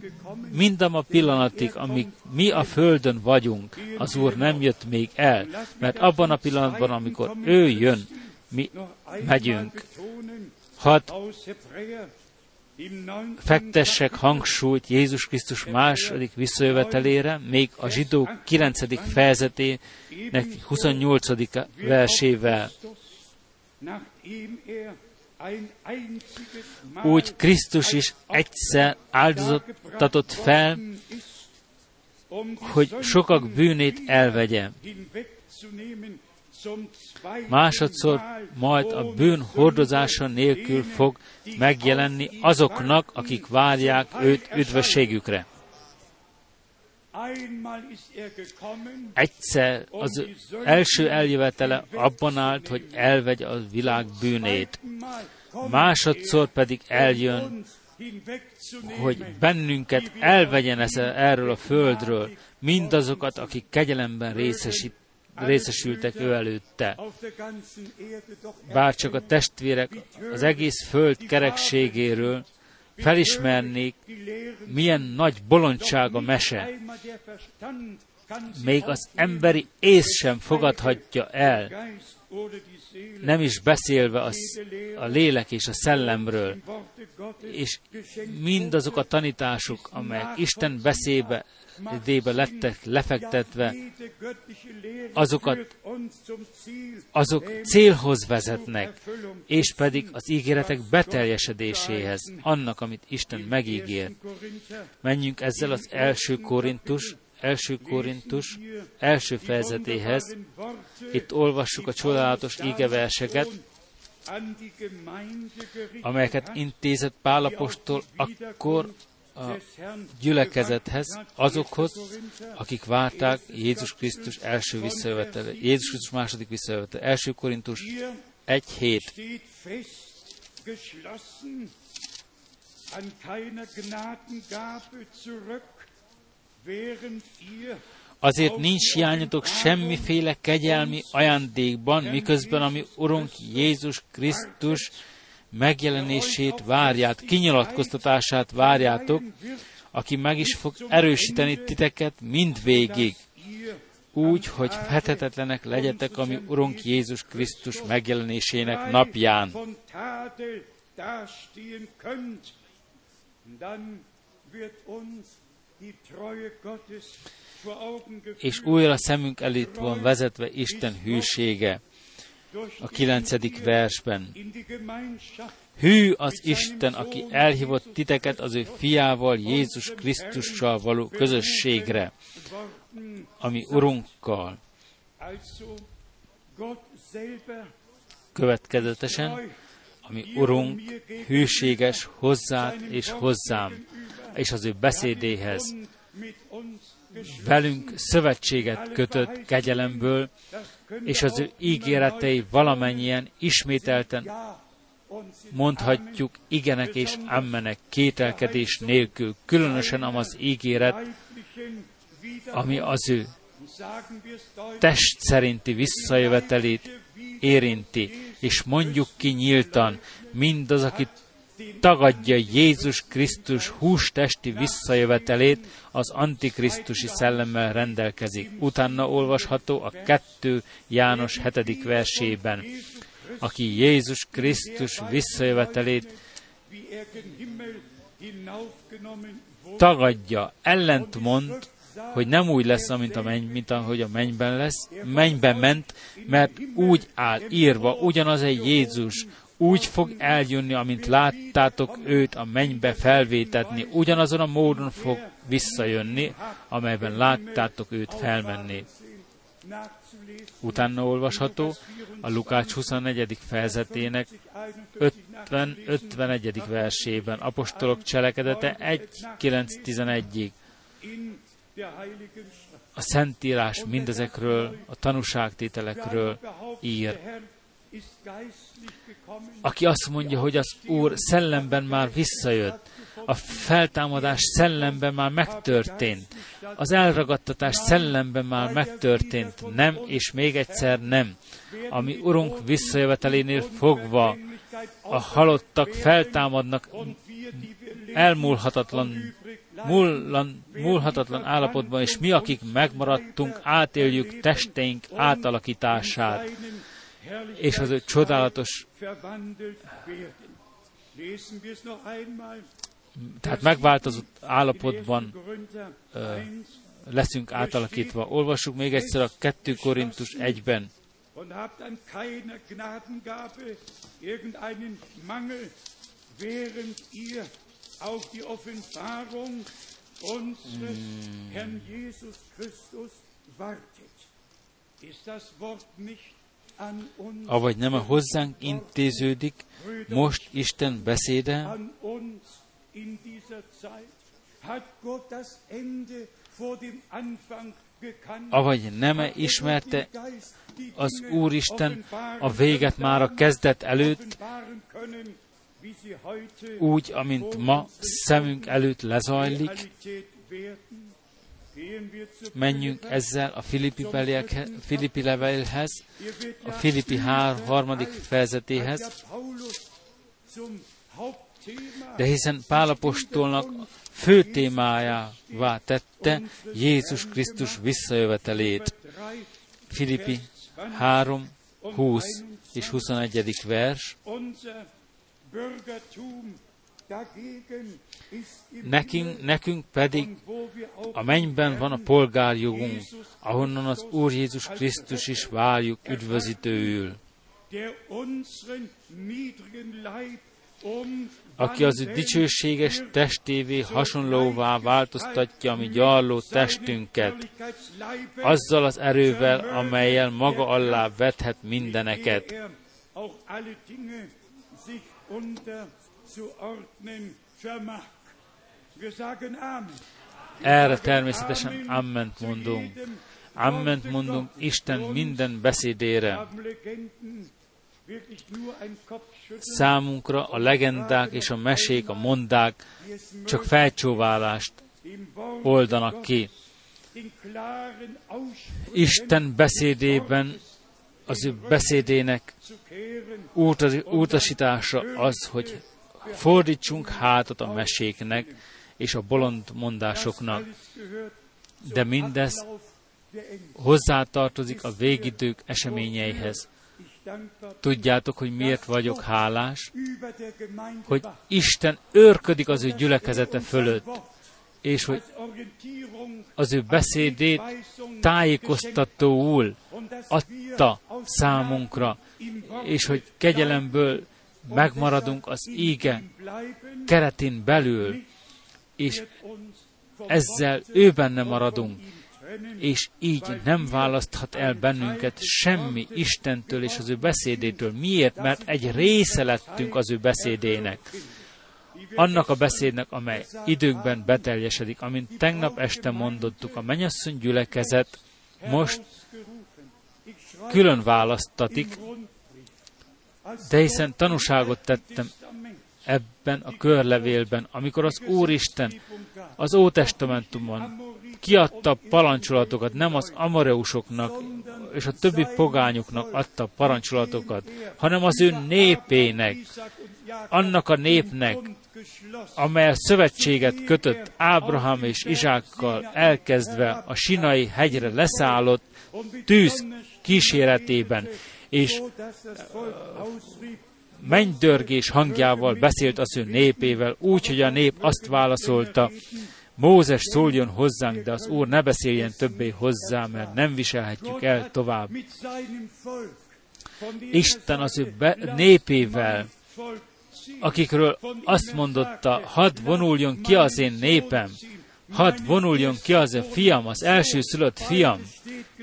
mindam a pillanatig, amíg mi a Földön vagyunk, az Úr nem jött még el, mert abban a pillanatban, amikor ő jön, mi megyünk. Hadd fektessek hangsúlyt Jézus Krisztus második visszajövetelére, még a zsidó 9. fejezetének 28. versével úgy Krisztus is egyszer áldozatot fel, hogy sokak bűnét elvegye. Másodszor majd a bűn hordozása nélkül fog megjelenni azoknak, akik várják őt üdvösségükre. Egyszer az első eljövetele abban állt, hogy elvegy a világ bűnét. Másodszor pedig eljön, hogy bennünket elvegyen ez erről a földről, mindazokat, akik kegyelemben részesít, részesültek ő előtte. Bár csak a testvérek az egész föld kerekségéről felismernék, milyen nagy bolondság a mese. Még az emberi ész sem fogadhatja el, nem is beszélve az, a lélek és a szellemről, és mindazok a tanítások, amelyek Isten beszébe débe lettek lefektetve, azokat, azok célhoz vezetnek, és pedig az ígéretek beteljesedéséhez, annak, amit Isten megígér. Menjünk ezzel az első Korintus, első Korintus első fejezetéhez. Itt olvassuk a csodálatos ígeverseket, amelyeket intézett Pálapostól akkor a gyülekezethez, azokhoz, akik várták Jézus Krisztus első visszajövetele, Jézus Krisztus második visszajövetele. Első Korintus 1.7. an keiner Gnadengabe zurück, Azért nincs hiányatok semmiféle kegyelmi ajándékban, miközben ami Urunk Jézus Krisztus megjelenését várját, kinyilatkoztatását várjátok, aki meg is fog erősíteni titeket mindvégig, úgy, hogy fethetetlenek legyetek, ami Urunk Jézus Krisztus megjelenésének napján. Dann wird uns és újra szemünk előtt van vezetve Isten hűsége a kilencedik versben. Hű az Isten, aki elhívott titeket az ő fiával, Jézus Krisztussal való közösségre, ami Urunkkal. Következetesen, ami Urunk hűséges hozzád és hozzám, és az ő beszédéhez. Velünk szövetséget kötött kegyelemből, és az ő ígéretei valamennyien ismételten mondhatjuk igenek és ammenek kételkedés nélkül, különösen az ígéret, ami az ő test szerinti visszajövetelét érinti, és mondjuk ki nyíltan, mindaz, aki tagadja Jézus Krisztus hústesti visszajövetelét, az antikrisztusi szellemmel rendelkezik. Utána olvasható a 2 János 7. versében, aki Jézus Krisztus visszajövetelét tagadja, ellentmond, hogy nem úgy lesz, mint, a menny, mint ahogy a mennyben lesz, mennyben ment, mert úgy áll írva, ugyanaz egy Jézus, úgy fog eljönni, amint láttátok őt a mennybe felvétetni, ugyanazon a módon fog visszajönni, amelyben láttátok őt felmenni. Utána olvasható a Lukács 24. fejezetének 50-51. versében, apostolok cselekedete 1.9.11-ig. A Szentírás mindezekről, a tanúságtételekről ír aki azt mondja, hogy az Úr szellemben már visszajött, a feltámadás szellemben már megtörtént, az elragadtatás szellemben már megtörtént, nem, és még egyszer nem. Ami Urunk visszajövetelénél fogva a halottak feltámadnak elmúlhatatlan, múllan, múlhatatlan állapotban, és mi, akik megmaradtunk, átéljük testeink átalakítását és az ő csodálatos tehát megváltozott állapotban ö, leszünk átalakítva. Olvassuk még egyszer a 2 Korintus 1-ben. Und avagy nem a hozzánk intéződik most Isten beszéde, avagy nem ismerte az Úristen a véget már a kezdet előtt, úgy, amint ma szemünk előtt lezajlik, menjünk ezzel a Filippi, beliekhez, Filippi levelhez, a Filippi hár, harmadik fejezetéhez, de hiszen Pálapostolnak fő témájává tette Jézus Krisztus visszajövetelét. Filippi 3, 20 és 21. vers. Nekünk, nekünk pedig a mennyben van a polgárjogunk, ahonnan az Úr Jézus Krisztus is várjuk üdvözítőül, aki az ő dicsőséges testévé hasonlóvá változtatja a mi gyarló testünket, azzal az erővel, amelyel maga alá vethet mindeneket erre természetesen amment mondunk. Amment mondunk Isten minden beszédére. Számunkra a legendák és a mesék, a mondák csak felcsóválást oldanak ki. Isten beszédében az ő beszédének utasítása az, hogy fordítsunk hátat a meséknek és a bolond mondásoknak. De mindez hozzátartozik a végidők eseményeihez. Tudjátok, hogy miért vagyok hálás? Hogy Isten őrködik az ő gyülekezete fölött, és hogy az ő beszédét tájékoztatóul adta számunkra, és hogy kegyelemből megmaradunk az íge keretén belül, és ezzel ő benne maradunk, és így nem választhat el bennünket semmi Istentől és az ő beszédétől. Miért? Mert egy része lettünk az ő beszédének. Annak a beszédnek, amely időkben beteljesedik, amint tegnap este mondottuk, a mennyasszony gyülekezet most külön választatik, de hiszen tanúságot tettem ebben a körlevélben, amikor az Úristen az Ótestamentumon kiadta parancsolatokat, nem az amoreusoknak és a többi pogányoknak adta parancsolatokat, hanem az ő népének, annak a népnek, amely szövetséget kötött Ábrahám és Izsákkal elkezdve a Sinai hegyre leszállott tűz kíséretében, és mennydörgés hangjával beszélt az ő népével, úgy, hogy a nép azt válaszolta, Mózes szóljon hozzánk, de az Úr ne beszéljen többé hozzá, mert nem viselhetjük el tovább. Isten az ő be, népével, akikről azt mondotta, hadd vonuljon ki az én népem, hadd vonuljon ki az a fiam, az első szülött fiam.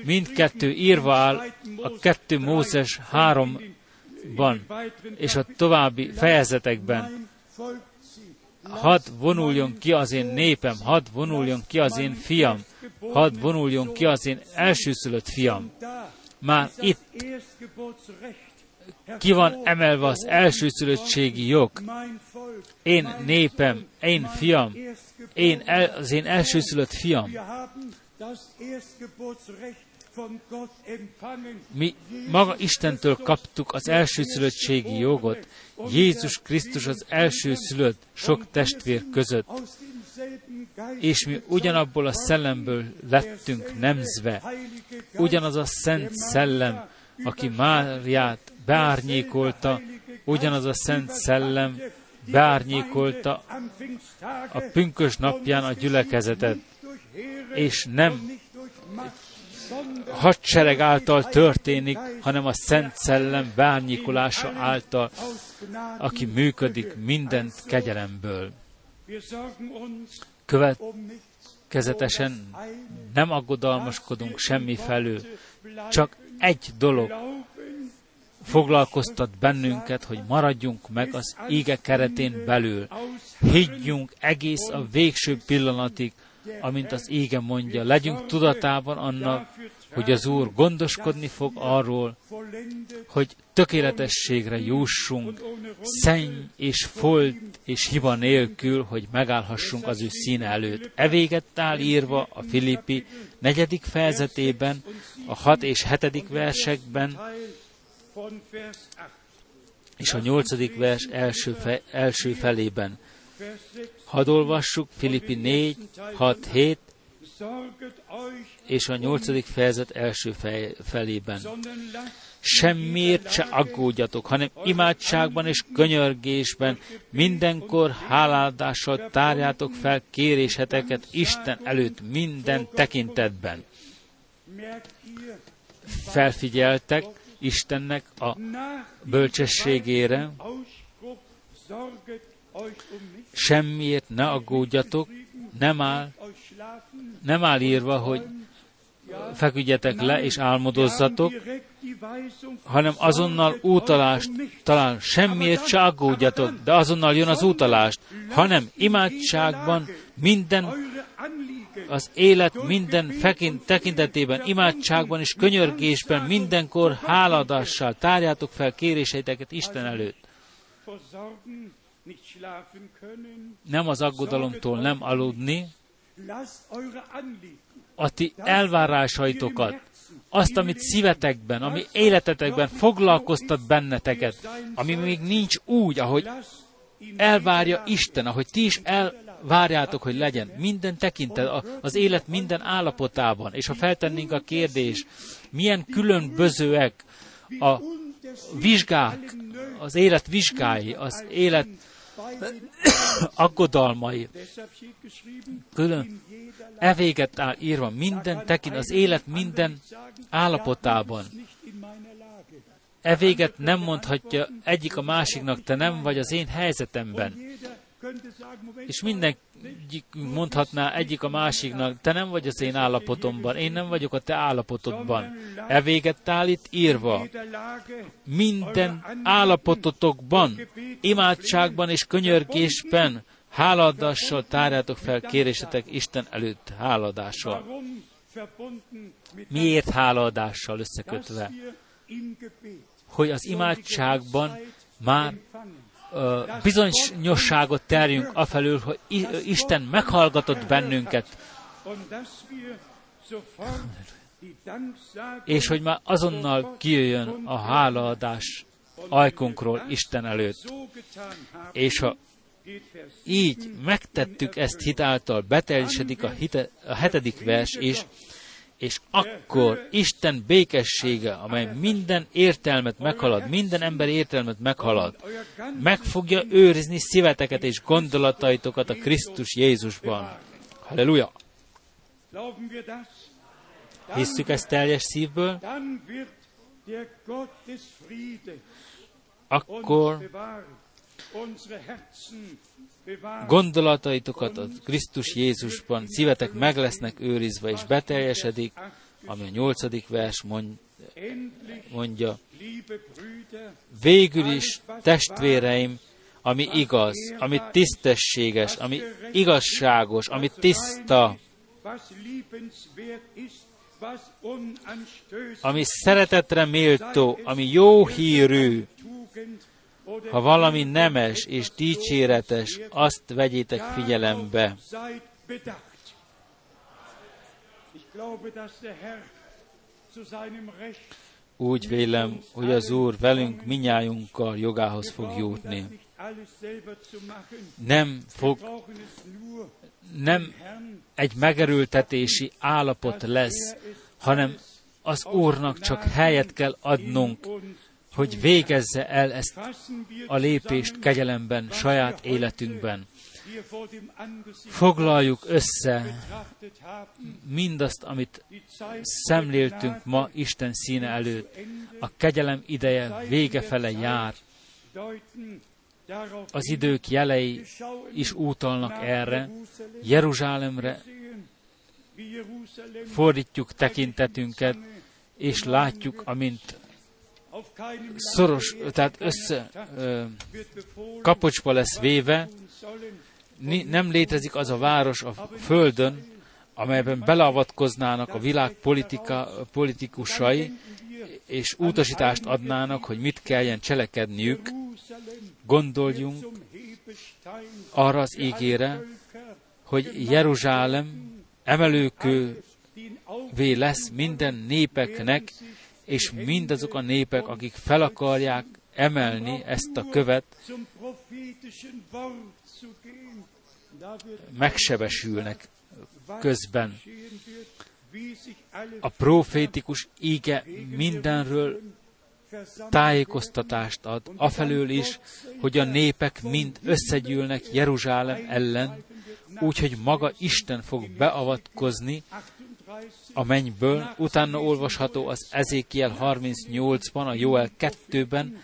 Mindkettő írva áll a kettő Mózes háromban, és a további fejezetekben. Hadd vonuljon ki az én népem, hadd vonuljon ki az én fiam, hadd vonuljon ki az én elsőszülött fiam. Már itt ki van emelve az elsőszülöttségi jog. Én népem, én fiam, én el, az én elsőszülött fiam. Mi maga Istentől kaptuk az elsőszülöttségi jogot, Jézus Krisztus az elsőszülött sok testvér között, és mi ugyanabból a szellemből lettünk nemzve, ugyanaz a Szent Szellem, aki Máriát beárnyékolta, ugyanaz a Szent Szellem beárnyékolta a pünkös napján a gyülekezetet, és nem hadsereg által történik, hanem a Szent Szellem beárnyékolása által, aki működik mindent kegyelemből. Következetesen nem aggodalmaskodunk semmi felől, csak egy dolog foglalkoztat bennünket, hogy maradjunk meg az ége keretén belül. Higgyünk egész a végső pillanatig amint az ége mondja, legyünk tudatában annak, hogy az Úr gondoskodni fog arról, hogy tökéletességre jussunk, szenny és folt és hiba nélkül, hogy megállhassunk az ő színe előtt. E véget áll írva a Filippi negyedik fejezetében, a hat és hetedik versekben, és a nyolcadik vers első, fe, első felében. Hadd olvassuk Filippi 4, 6, 7, és a nyolcadik fejezet első fej, felében. Semmiért se aggódjatok, hanem imádságban és könyörgésben mindenkor háládással tárjátok fel kéréseteket Isten előtt minden tekintetben. Felfigyeltek Istennek a bölcsességére, semmiért ne aggódjatok, nem áll, nem áll írva, hogy feküdjetek le és álmodozzatok, hanem azonnal útalást talán semmiért se aggódjatok, de azonnal jön az útalást, hanem imádságban minden az élet minden fekint tekintetében, imádságban és könyörgésben mindenkor háladással tárjátok fel kéréseiteket Isten előtt. Nem az aggodalomtól nem aludni, a ti elvárásaitokat, azt, amit szívetekben, ami életetekben foglalkoztat benneteket, ami még nincs úgy, ahogy elvárja Isten, ahogy ti is elvárjátok, hogy legyen. Minden tekintet, az élet minden állapotában. És ha feltennénk a kérdés, milyen különbözőek a vizsgák, az élet vizsgái, az élet aggodalmai. Külön evéget áll írva minden tekint az élet minden állapotában. Evéget nem mondhatja egyik a másiknak, te nem vagy az én helyzetemben. És mindenki mondhatná egyik a másiknak, te nem vagy az én állapotomban, én nem vagyok a te állapotodban. E véget áll itt írva. Minden állapototokban, imádságban és könyörgésben háladassal tárjátok fel kérésetek Isten előtt háladással. Miért háladással összekötve? Hogy az imádságban már bizonyosságot terjünk afelől, hogy Isten meghallgatott bennünket, és hogy már azonnal kijöjjön a hálaadás ajkunkról Isten előtt. És ha így megtettük ezt hitáltal, beteljesedik a, hite, a hetedik vers is, és akkor Isten békessége, amely minden értelmet meghalad, minden ember értelmet meghalad, meg fogja őrizni szíveteket és gondolataitokat a Krisztus Jézusban. Halleluja! Hisszük ezt teljes szívből? Akkor gondolataitokat a Krisztus Jézusban, szívetek meg lesznek őrizve, és beteljesedik, ami a nyolcadik vers mondja. Végül is, testvéreim, ami igaz, ami tisztességes, ami igazságos, ami tiszta, ami szeretetre méltó, ami jó hírű, ha valami nemes és dicséretes, azt vegyétek figyelembe. Úgy vélem, hogy az Úr velünk minnyájunkkal jogához fog jutni. Nem fog, nem egy megerültetési állapot lesz, hanem az Úrnak csak helyet kell adnunk, hogy végezze el ezt a lépést kegyelemben, saját életünkben. Foglaljuk össze mindazt, amit szemléltünk ma Isten színe előtt. A kegyelem ideje vége fele jár. Az idők jelei is útalnak erre. Jeruzsálemre fordítjuk tekintetünket, és látjuk, amint szoros, tehát össze kapocsba lesz véve, nem létezik az a város a földön, amelyben beleavatkoznának a világ politika, politikusai, és utasítást adnának, hogy mit kelljen cselekedniük, gondoljunk arra az ígére, hogy Jeruzsálem emelőkővé lesz minden népeknek, és mindazok a népek, akik fel akarják emelni ezt a követ, megsebesülnek közben. A profétikus íge mindenről tájékoztatást ad, afelől is, hogy a népek mind összegyűlnek Jeruzsálem ellen, úgyhogy maga Isten fog beavatkozni a mennyből. Utána olvasható az Ezékiel 38-ban, a Joel 2-ben,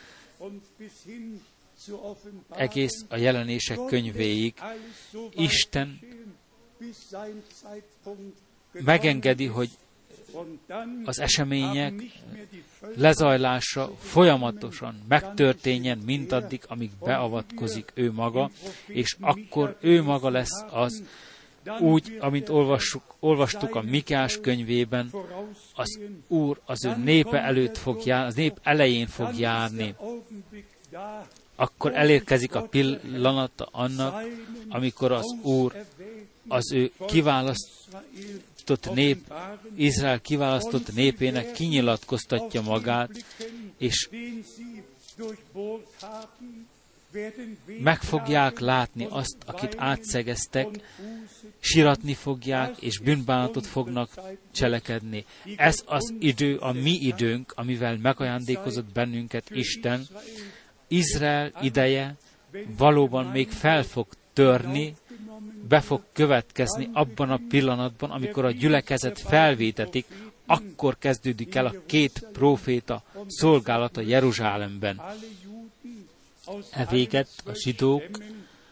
egész a jelenések könyvéig. Isten megengedi, hogy az események lezajlása folyamatosan megtörténjen mindaddig, amíg beavatkozik ő maga, és akkor ő maga lesz az, úgy, amint olvassuk, olvastuk a Mikás könyvében, az Úr az ő népe előtt fog járni, az nép elején fog járni. Akkor elérkezik a pillanata annak, amikor az Úr az ő kiválasztott nép, Izrael kiválasztott népének kinyilatkoztatja magát, és meg fogják látni azt, akit átszegeztek, siratni fogják, és bűnbánatot fognak cselekedni. Ez az idő, a mi időnk, amivel megajándékozott bennünket Isten. Izrael ideje valóban még fel fog törni, be fog következni abban a pillanatban, amikor a gyülekezet felvétetik, akkor kezdődik el a két próféta szolgálata Jeruzsálemben. E a zsidók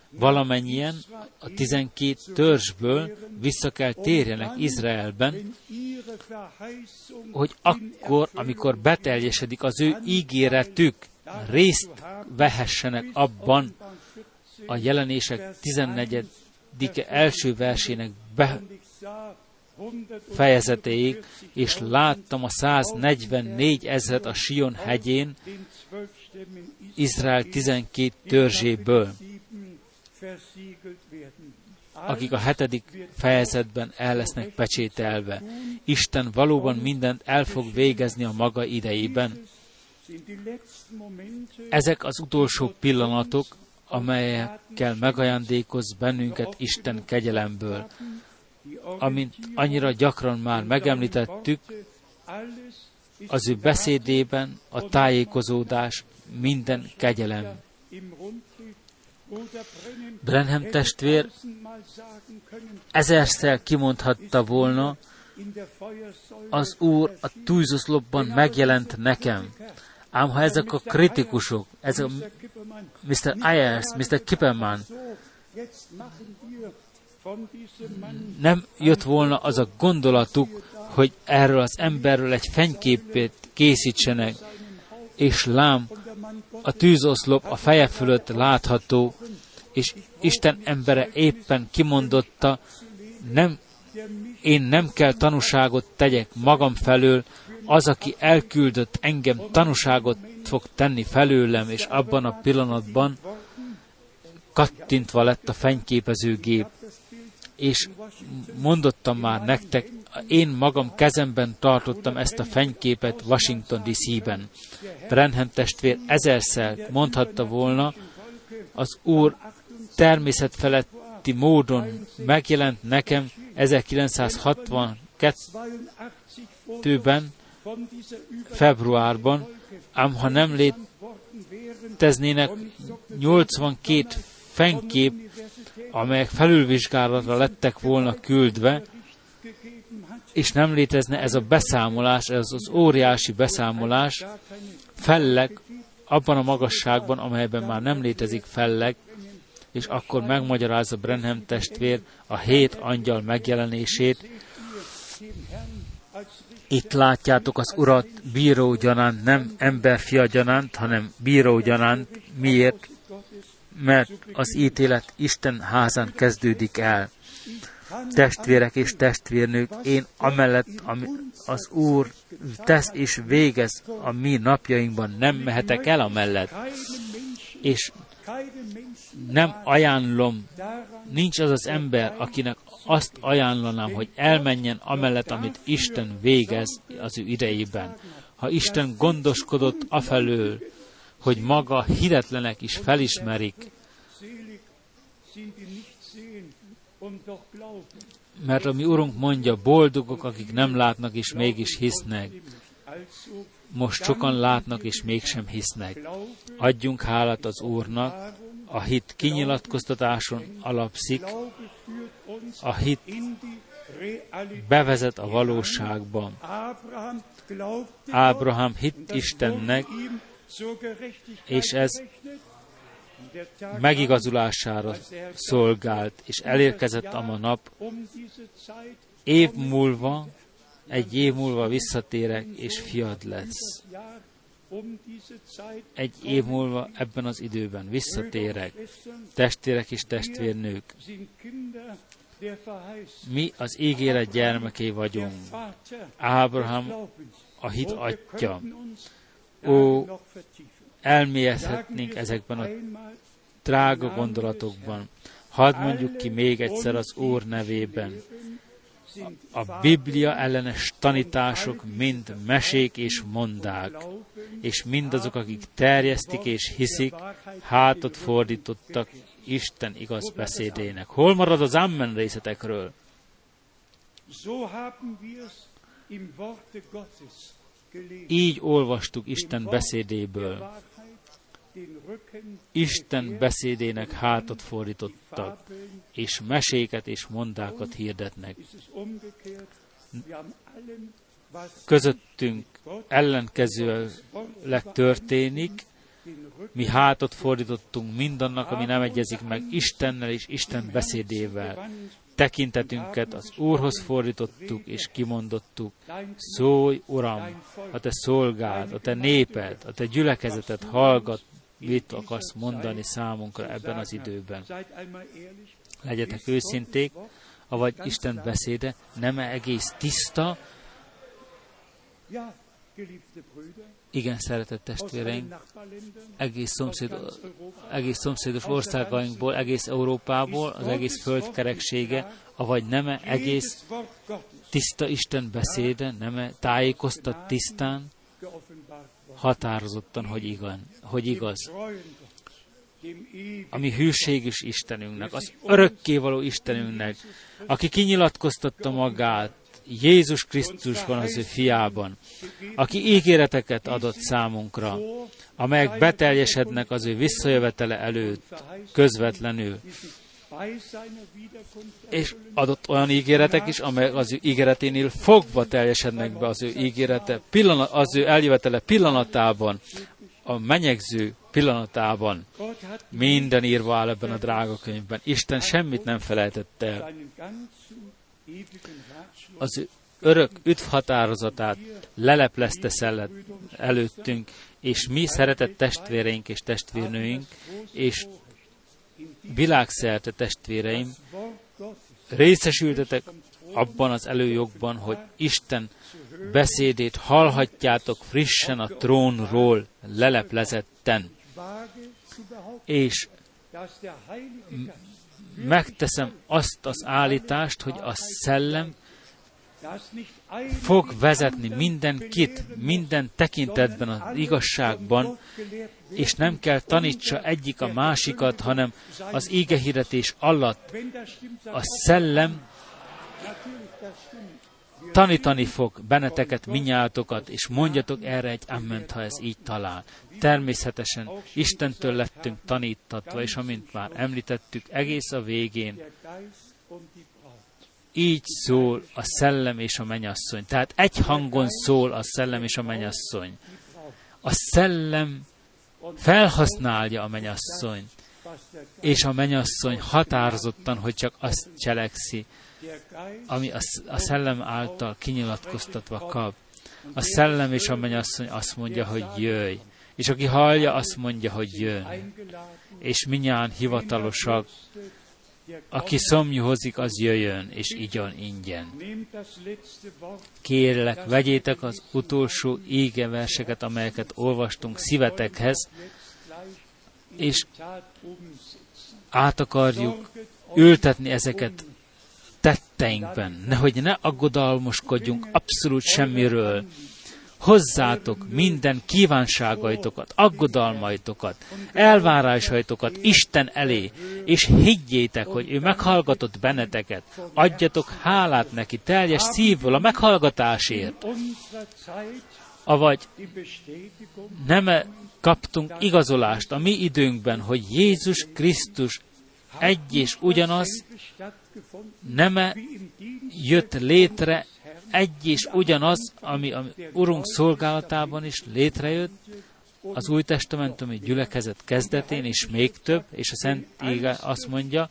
valamennyien a tizenkét törzsből vissza kell térjenek Izraelben, hogy akkor, amikor beteljesedik az ő ígéretük, részt vehessenek abban a jelenések 14. első versének be, fejezetéig, és láttam a 144 ezret a Sion hegyén, Izrael 12 törzséből, akik a hetedik fejezetben el lesznek pecsételve. Isten valóban mindent el fog végezni a maga idejében. Ezek az utolsó pillanatok, amelyekkel megajándékoz bennünket Isten kegyelemből. Amint annyira gyakran már megemlítettük, az ő beszédében a tájékozódás minden kegyelem. Brenhem testvér ezerszer kimondhatta volna, az Úr a tűzoszlopban megjelent nekem. Ám ha ezek a kritikusok, ezek a Mr. Ayers, Mr. Kipperman, nem jött volna az a gondolatuk, hogy erről az emberről egy fenyképét készítsenek, és lám, a tűzoszlop a feje fölött látható, és Isten embere éppen kimondotta, nem, én nem kell tanúságot tegyek magam felől, az, aki elküldött engem, tanúságot fog tenni felőlem, és abban a pillanatban kattintva lett a fenyképezőgép. És mondottam már nektek, én magam kezemben tartottam ezt a fenyképet Washington DC-ben. Brenham testvér ezerszer mondhatta volna, az Úr természetfeletti módon megjelent nekem 1962-ben, februárban, ám ha nem léteznének 82 fenkép, amelyek felülvizsgálatra lettek volna küldve, és nem létezne ez a beszámolás, ez az óriási beszámolás, felleg abban a magasságban, amelyben már nem létezik felleg, és akkor megmagyarázza Brenham testvér a hét angyal megjelenését. Itt látjátok az urat bíró gyanánt, nem emberfia gyanánt, hanem bíró gyanánt. Miért? mert az ítélet Isten házán kezdődik el. Testvérek és testvérnők, én amellett, ami az Úr tesz és végez a mi napjainkban, nem mehetek el amellett. És nem ajánlom, nincs az az ember, akinek azt ajánlanám, hogy elmenjen amellett, amit Isten végez az ő idejében. Ha Isten gondoskodott afelől, hogy maga hitetlenek is felismerik, mert a mi Urunk mondja, boldogok, akik nem látnak és mégis hisznek. Most sokan látnak és mégsem hisznek. Adjunk hálát az Úrnak, a hit kinyilatkoztatáson alapszik, a hit bevezet a valóságban. Ábrahám hit Istennek, és ez megigazulására szolgált, és elérkezett a nap, év múlva, egy év múlva visszatérek, és fiad lesz. Egy év múlva ebben az időben visszatérek, testvérek és testvérnők. Mi az ígéret gyermeké vagyunk. Ábrahám a hit atya. Ó, elmélyezhetnénk ezekben a drága gondolatokban. Hadd mondjuk ki még egyszer az Úr nevében. A Biblia ellenes tanítások mind mesék és mondák, és mindazok, akik terjesztik és hiszik, hátat fordítottak Isten igaz beszédének. Hol marad az Amen részletekről? Így olvastuk Isten beszédéből. Isten beszédének hátat fordítottak, és meséket és mondákat hirdetnek. Közöttünk ellenkezőleg történik, mi hátat fordítottunk mindannak, ami nem egyezik meg Istennel és Isten beszédével. Tekintetünket az Úrhoz fordítottuk és kimondottuk, szólj, Uram, a te szolgád, a te néped, a te gyülekezeted hallgat, mit akarsz mondani számunkra ebben az időben. Legyetek őszinték, avagy Isten beszéde nem -e egész tiszta, igen, szeretett testvéreim, egész, szomszéd, egész szomszédos országainkból, egész Európából, az egész földkereksége, avagy nem -e egész tiszta Isten beszéde, nem -e tájékoztat tisztán, határozottan, hogy, igen, hogy igaz. A mi hűséges Istenünknek, az örökkévaló Istenünknek, aki kinyilatkoztatta magát Jézus Krisztusban, az ő fiában, aki ígéreteket adott számunkra, amelyek beteljesednek az ő visszajövetele előtt közvetlenül, és adott olyan ígéretek is, amelyek az ő ígéreténél fogva teljesednek be az ő ígérete, pillanat, az ő eljövetele pillanatában, a menyegző pillanatában. Minden írva áll ebben a drága könyvben. Isten semmit nem felejtett el. Az örök üdvhatározatát leleplezte szellet előttünk, és mi szeretett testvéreink és testvérnőink, és világszerte testvéreim, részesültetek abban az előjogban, hogy Isten beszédét hallhatjátok frissen a trónról leleplezetten. És megteszem azt az állítást, hogy a szellem fog vezetni mindenkit, minden tekintetben az igazságban, és nem kell tanítsa egyik a másikat, hanem az égehirdetés alatt a szellem tanítani fog benneteket, minnyátokat, és mondjatok erre egy amment, ha ez így talál. Természetesen Istentől lettünk tanítatva, és amint már említettük, egész a végén így szól a szellem és a menyasszony. Tehát egy hangon szól a szellem és a menyasszony. A szellem felhasználja a menyasszony, és a menyasszony határozottan, hogy csak azt cselekszi, ami a, a szellem által kinyilatkoztatva kap. A szellem és a menyasszony azt mondja, hogy jöjj. És aki hallja, azt mondja, hogy jön. És minnyáján hivatalosak, aki szomjúhozik, az jöjjön, és igyon ingyen. Kérlek, vegyétek az utolsó égeverseket, amelyeket olvastunk szívetekhez, és át akarjuk ültetni ezeket tetteinkben, nehogy ne aggodalmoskodjunk abszolút semmiről. Hozzátok minden kívánságaitokat, aggodalmaitokat, elvárásaitokat Isten elé, és higgyétek, hogy ő meghallgatott benneteket. Adjatok hálát neki teljes szívvel a meghallgatásért. Avagy nem kaptunk igazolást a mi időnkben, hogy Jézus Krisztus egy és ugyanaz, nem jött létre egy és ugyanaz, ami a Urunk szolgálatában is létrejött, az új testamentumi gyülekezet kezdetén, és még több, és a Szent Ége azt mondja,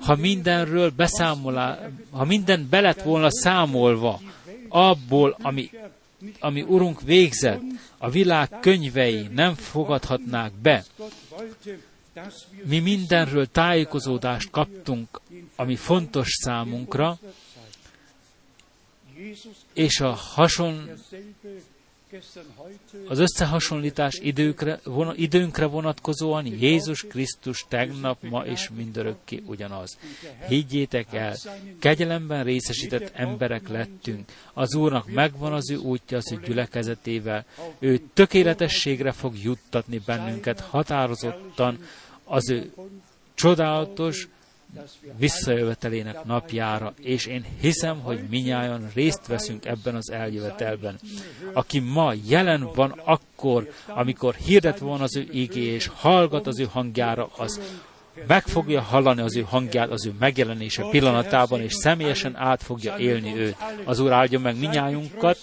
ha mindenről beszámolá, ha minden belet volna számolva abból, ami, ami Urunk végzett, a világ könyvei nem fogadhatnák be. Mi mindenről tájékozódást kaptunk, ami fontos számunkra, és a hason, az összehasonlítás időkre, von, időnkre vonatkozóan Jézus Krisztus tegnap, ma és mindörökké ugyanaz. Higgyétek el, kegyelemben részesített emberek lettünk. Az Úrnak megvan az ő útja az ő gyülekezetével. Ő tökéletességre fog juttatni bennünket határozottan az ő csodálatos, visszajövetelének napjára, és én hiszem, hogy minnyáján részt veszünk ebben az eljövetelben. Aki ma jelen van akkor, amikor hirdet van az ő ígé, és hallgat az ő hangjára, az meg fogja hallani az ő hangját az ő megjelenése pillanatában, és személyesen át fogja élni őt. Az Úr áldja meg minnyájunkat,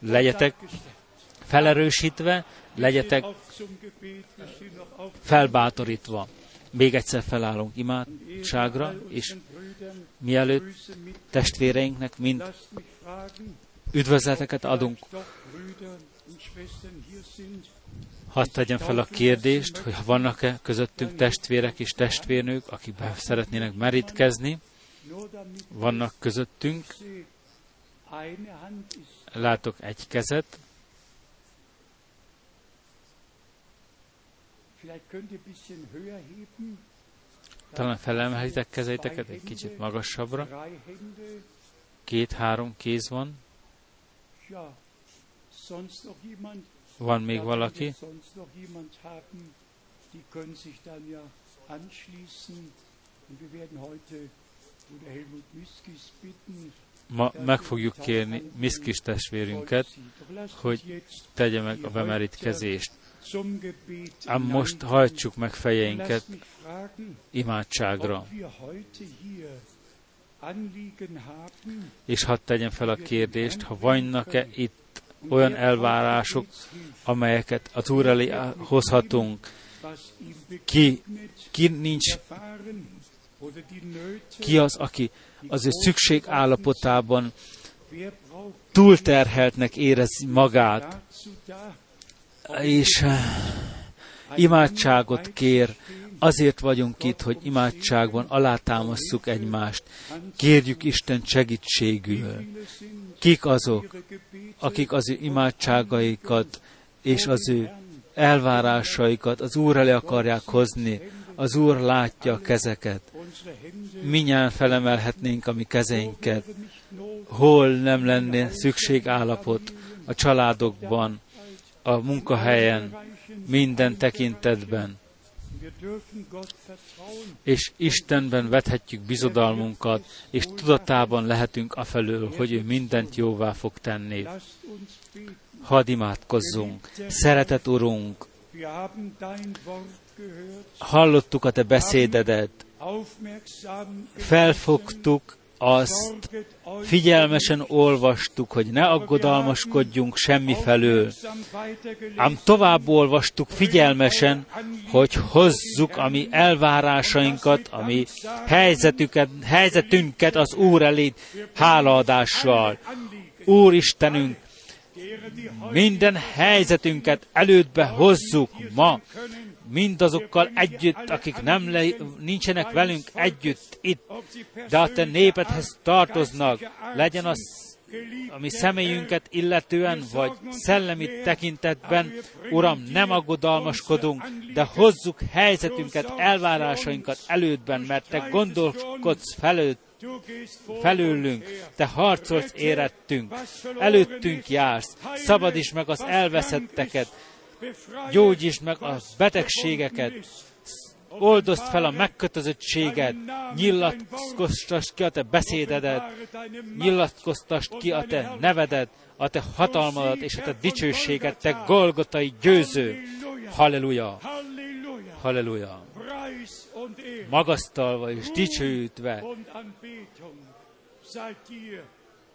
legyetek felerősítve, legyetek felbátorítva. Még egyszer felállunk imádságra, és mielőtt testvéreinknek mind üdvözleteket adunk, hadd tegyem fel a kérdést, hogy vannak-e közöttünk testvérek és testvérnők, akik szeretnének merítkezni, vannak közöttünk, látok egy kezet, Talán felemelhetitek kezeiteket egy kicsit magasabbra. Két-három kéz van. Van még valaki? Ma meg fogjuk kérni Miszkis testvérünket, hogy tegye meg a bemerítkezést. Ám most hajtsuk meg fejeinket imádságra. És hadd tegyem fel a kérdést, ha vannak-e itt olyan elvárások, amelyeket az Úr elé hozhatunk, ki, ki nincs, ki az, aki az ő szükség állapotában túlterheltnek érez magát, és eh, imádságot kér. Azért vagyunk itt, hogy imádságban alátámasszuk egymást. Kérjük Isten segítségül. Kik azok, akik az ő imádságaikat és az ő elvárásaikat az Úr elé akarják hozni. Az Úr látja a kezeket. Minnyáján felemelhetnénk a mi kezeinket. Hol nem lenne szükségállapot a családokban, a munkahelyen, minden tekintetben. És Istenben vethetjük bizodalmunkat, és tudatában lehetünk afelől, hogy ő mindent jóvá fog tenni. Hadd imádkozzunk. Szeretet Urunk, hallottuk a Te beszédedet, felfogtuk azt figyelmesen olvastuk, hogy ne aggodalmaskodjunk semmi felől. Ám tovább olvastuk figyelmesen, hogy hozzuk a mi elvárásainkat, a mi helyzetüket, helyzetünket az Úr elé hálaadással. Úr Istenünk, minden helyzetünket elődbe hozzuk ma, mindazokkal együtt, akik nem le, nincsenek velünk együtt itt, de a te népedhez tartoznak, legyen az a mi személyünket illetően, vagy szellemi tekintetben, Uram, nem aggodalmaskodunk, de hozzuk helyzetünket, elvárásainkat elődben, mert Te gondolkodsz felőtt, felőlünk, Te harcolsz érettünk, előttünk jársz, szabadíts meg az elveszetteket, gyógyítsd meg a betegségeket, oldozd fel a megkötözöttséget, nyilatkoztasd ki a te beszédedet, nyilatkoztasd ki a te nevedet, a te hatalmadat és a te dicsőséget, te Golgotai győző. Halleluja! Halleluja! Magasztalva és dicsőítve,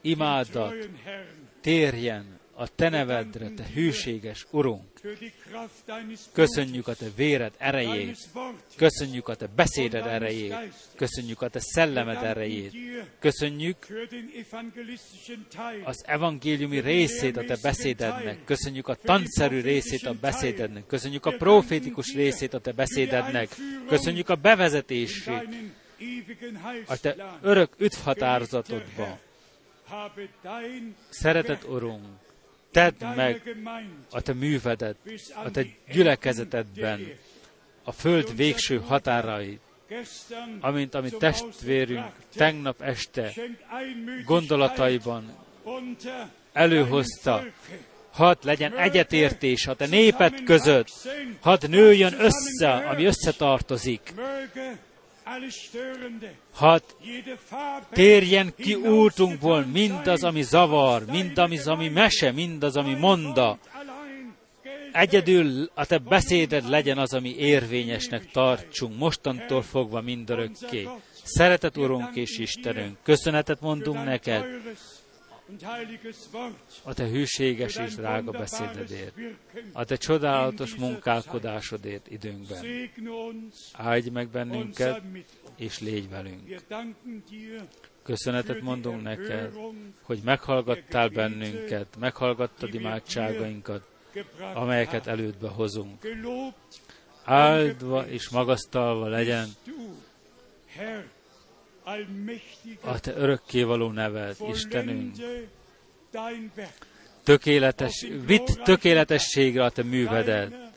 imádat térjen a Te nevedre, Te hűséges Urunk. Köszönjük a Te véred erejét, köszönjük a Te beszéded erejét, köszönjük a Te szellemed erejét, köszönjük az evangéliumi részét a Te beszédednek, köszönjük a tanszerű részét a beszédednek, köszönjük a profétikus részét a Te beszédednek, köszönjük a bevezetését a Te örök üdvhatározatodba. Szeretett Urunk, tedd meg a te művedet, a te gyülekezetedben, a föld végső határait, amint ami testvérünk tegnap este gondolataiban előhozta, hadd legyen egyetértés a te néped között, hadd nőjön össze, ami összetartozik, Hadd térjen ki útunkból mindaz, ami zavar, mindaz, ami mese, mindaz, ami monda. Egyedül a te beszéded legyen az, ami érvényesnek tartsunk, mostantól fogva mindörökké. Szeretet Urunk és Istenünk, köszönetet mondunk neked, a te hűséges és drága beszédedért, a te csodálatos munkálkodásodért időnkben. Áldj meg bennünket, és légy velünk. Köszönetet mondunk neked, hogy meghallgattál bennünket, meghallgattad imádságainkat, amelyeket elődbe hozunk. Áldva és magasztalva legyen a te örökkévaló neved, Istenünk. Tökéletes, vitt tökéletességre a te művedet,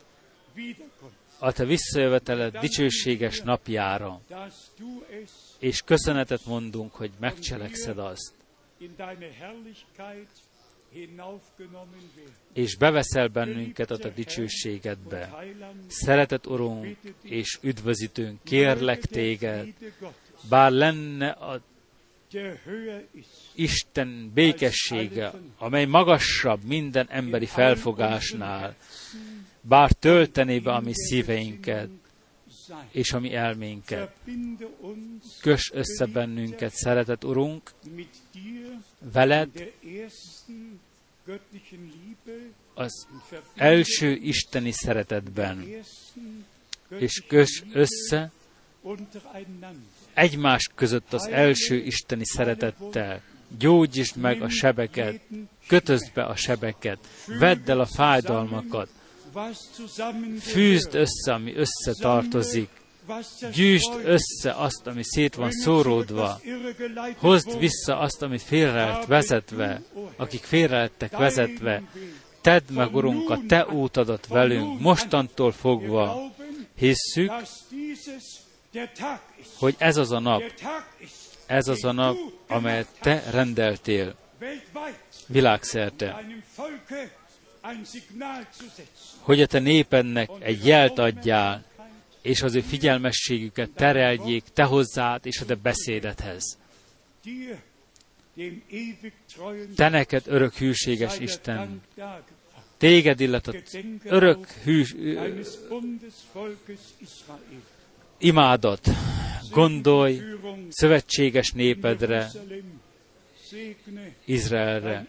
a te visszajöveteled dicsőséges napjára, és köszönetet mondunk, hogy megcselekszed azt, és beveszel bennünket a te dicsőségedbe. Szeretet Urunk és üdvözítőnk, kérlek téged, bár lenne a Isten békessége, amely magasabb minden emberi felfogásnál, bár töltené be a mi szíveinket és a mi elménket. Kös össze bennünket, szeretett Urunk, veled az első isteni szeretetben, és kös össze egymás között az első isteni szeretettel. Gyógyítsd meg a sebeket, kötözd be a sebeket, vedd el a fájdalmakat, fűzd össze, ami összetartozik, gyűjtsd össze azt, ami szét van szóródva, hozd vissza azt, ami félre vezetve, akik félre vezetve, tedd meg, Urunk, a Te útadat velünk, mostantól fogva, hisszük, hogy ez az a nap, ez az a nap, amelyet te rendeltél világszerte, hogy a te népednek egy jelt adjál, és az ő figyelmességüket tereljék te hozzád és a te beszédethez. Te neked örök hűséges Isten, téged illet az örök hűs, imádat, gondolj szövetséges népedre, Izraelre.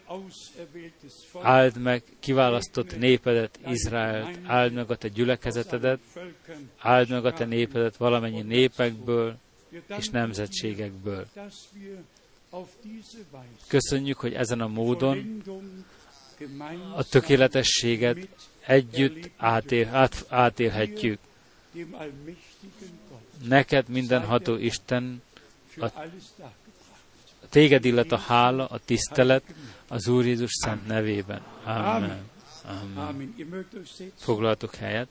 Áld meg kiválasztott népedet, Izraelt, áld meg a te gyülekezetedet, áld meg a te népedet valamennyi népekből és nemzetségekből. Köszönjük, hogy ezen a módon a tökéletességet együtt átér, át, átélhetjük. Neked mindenható Isten, a, téged illet a hála, a tisztelet az Úr Jézus szent nevében. Amen. Amen. Foglaltok helyet.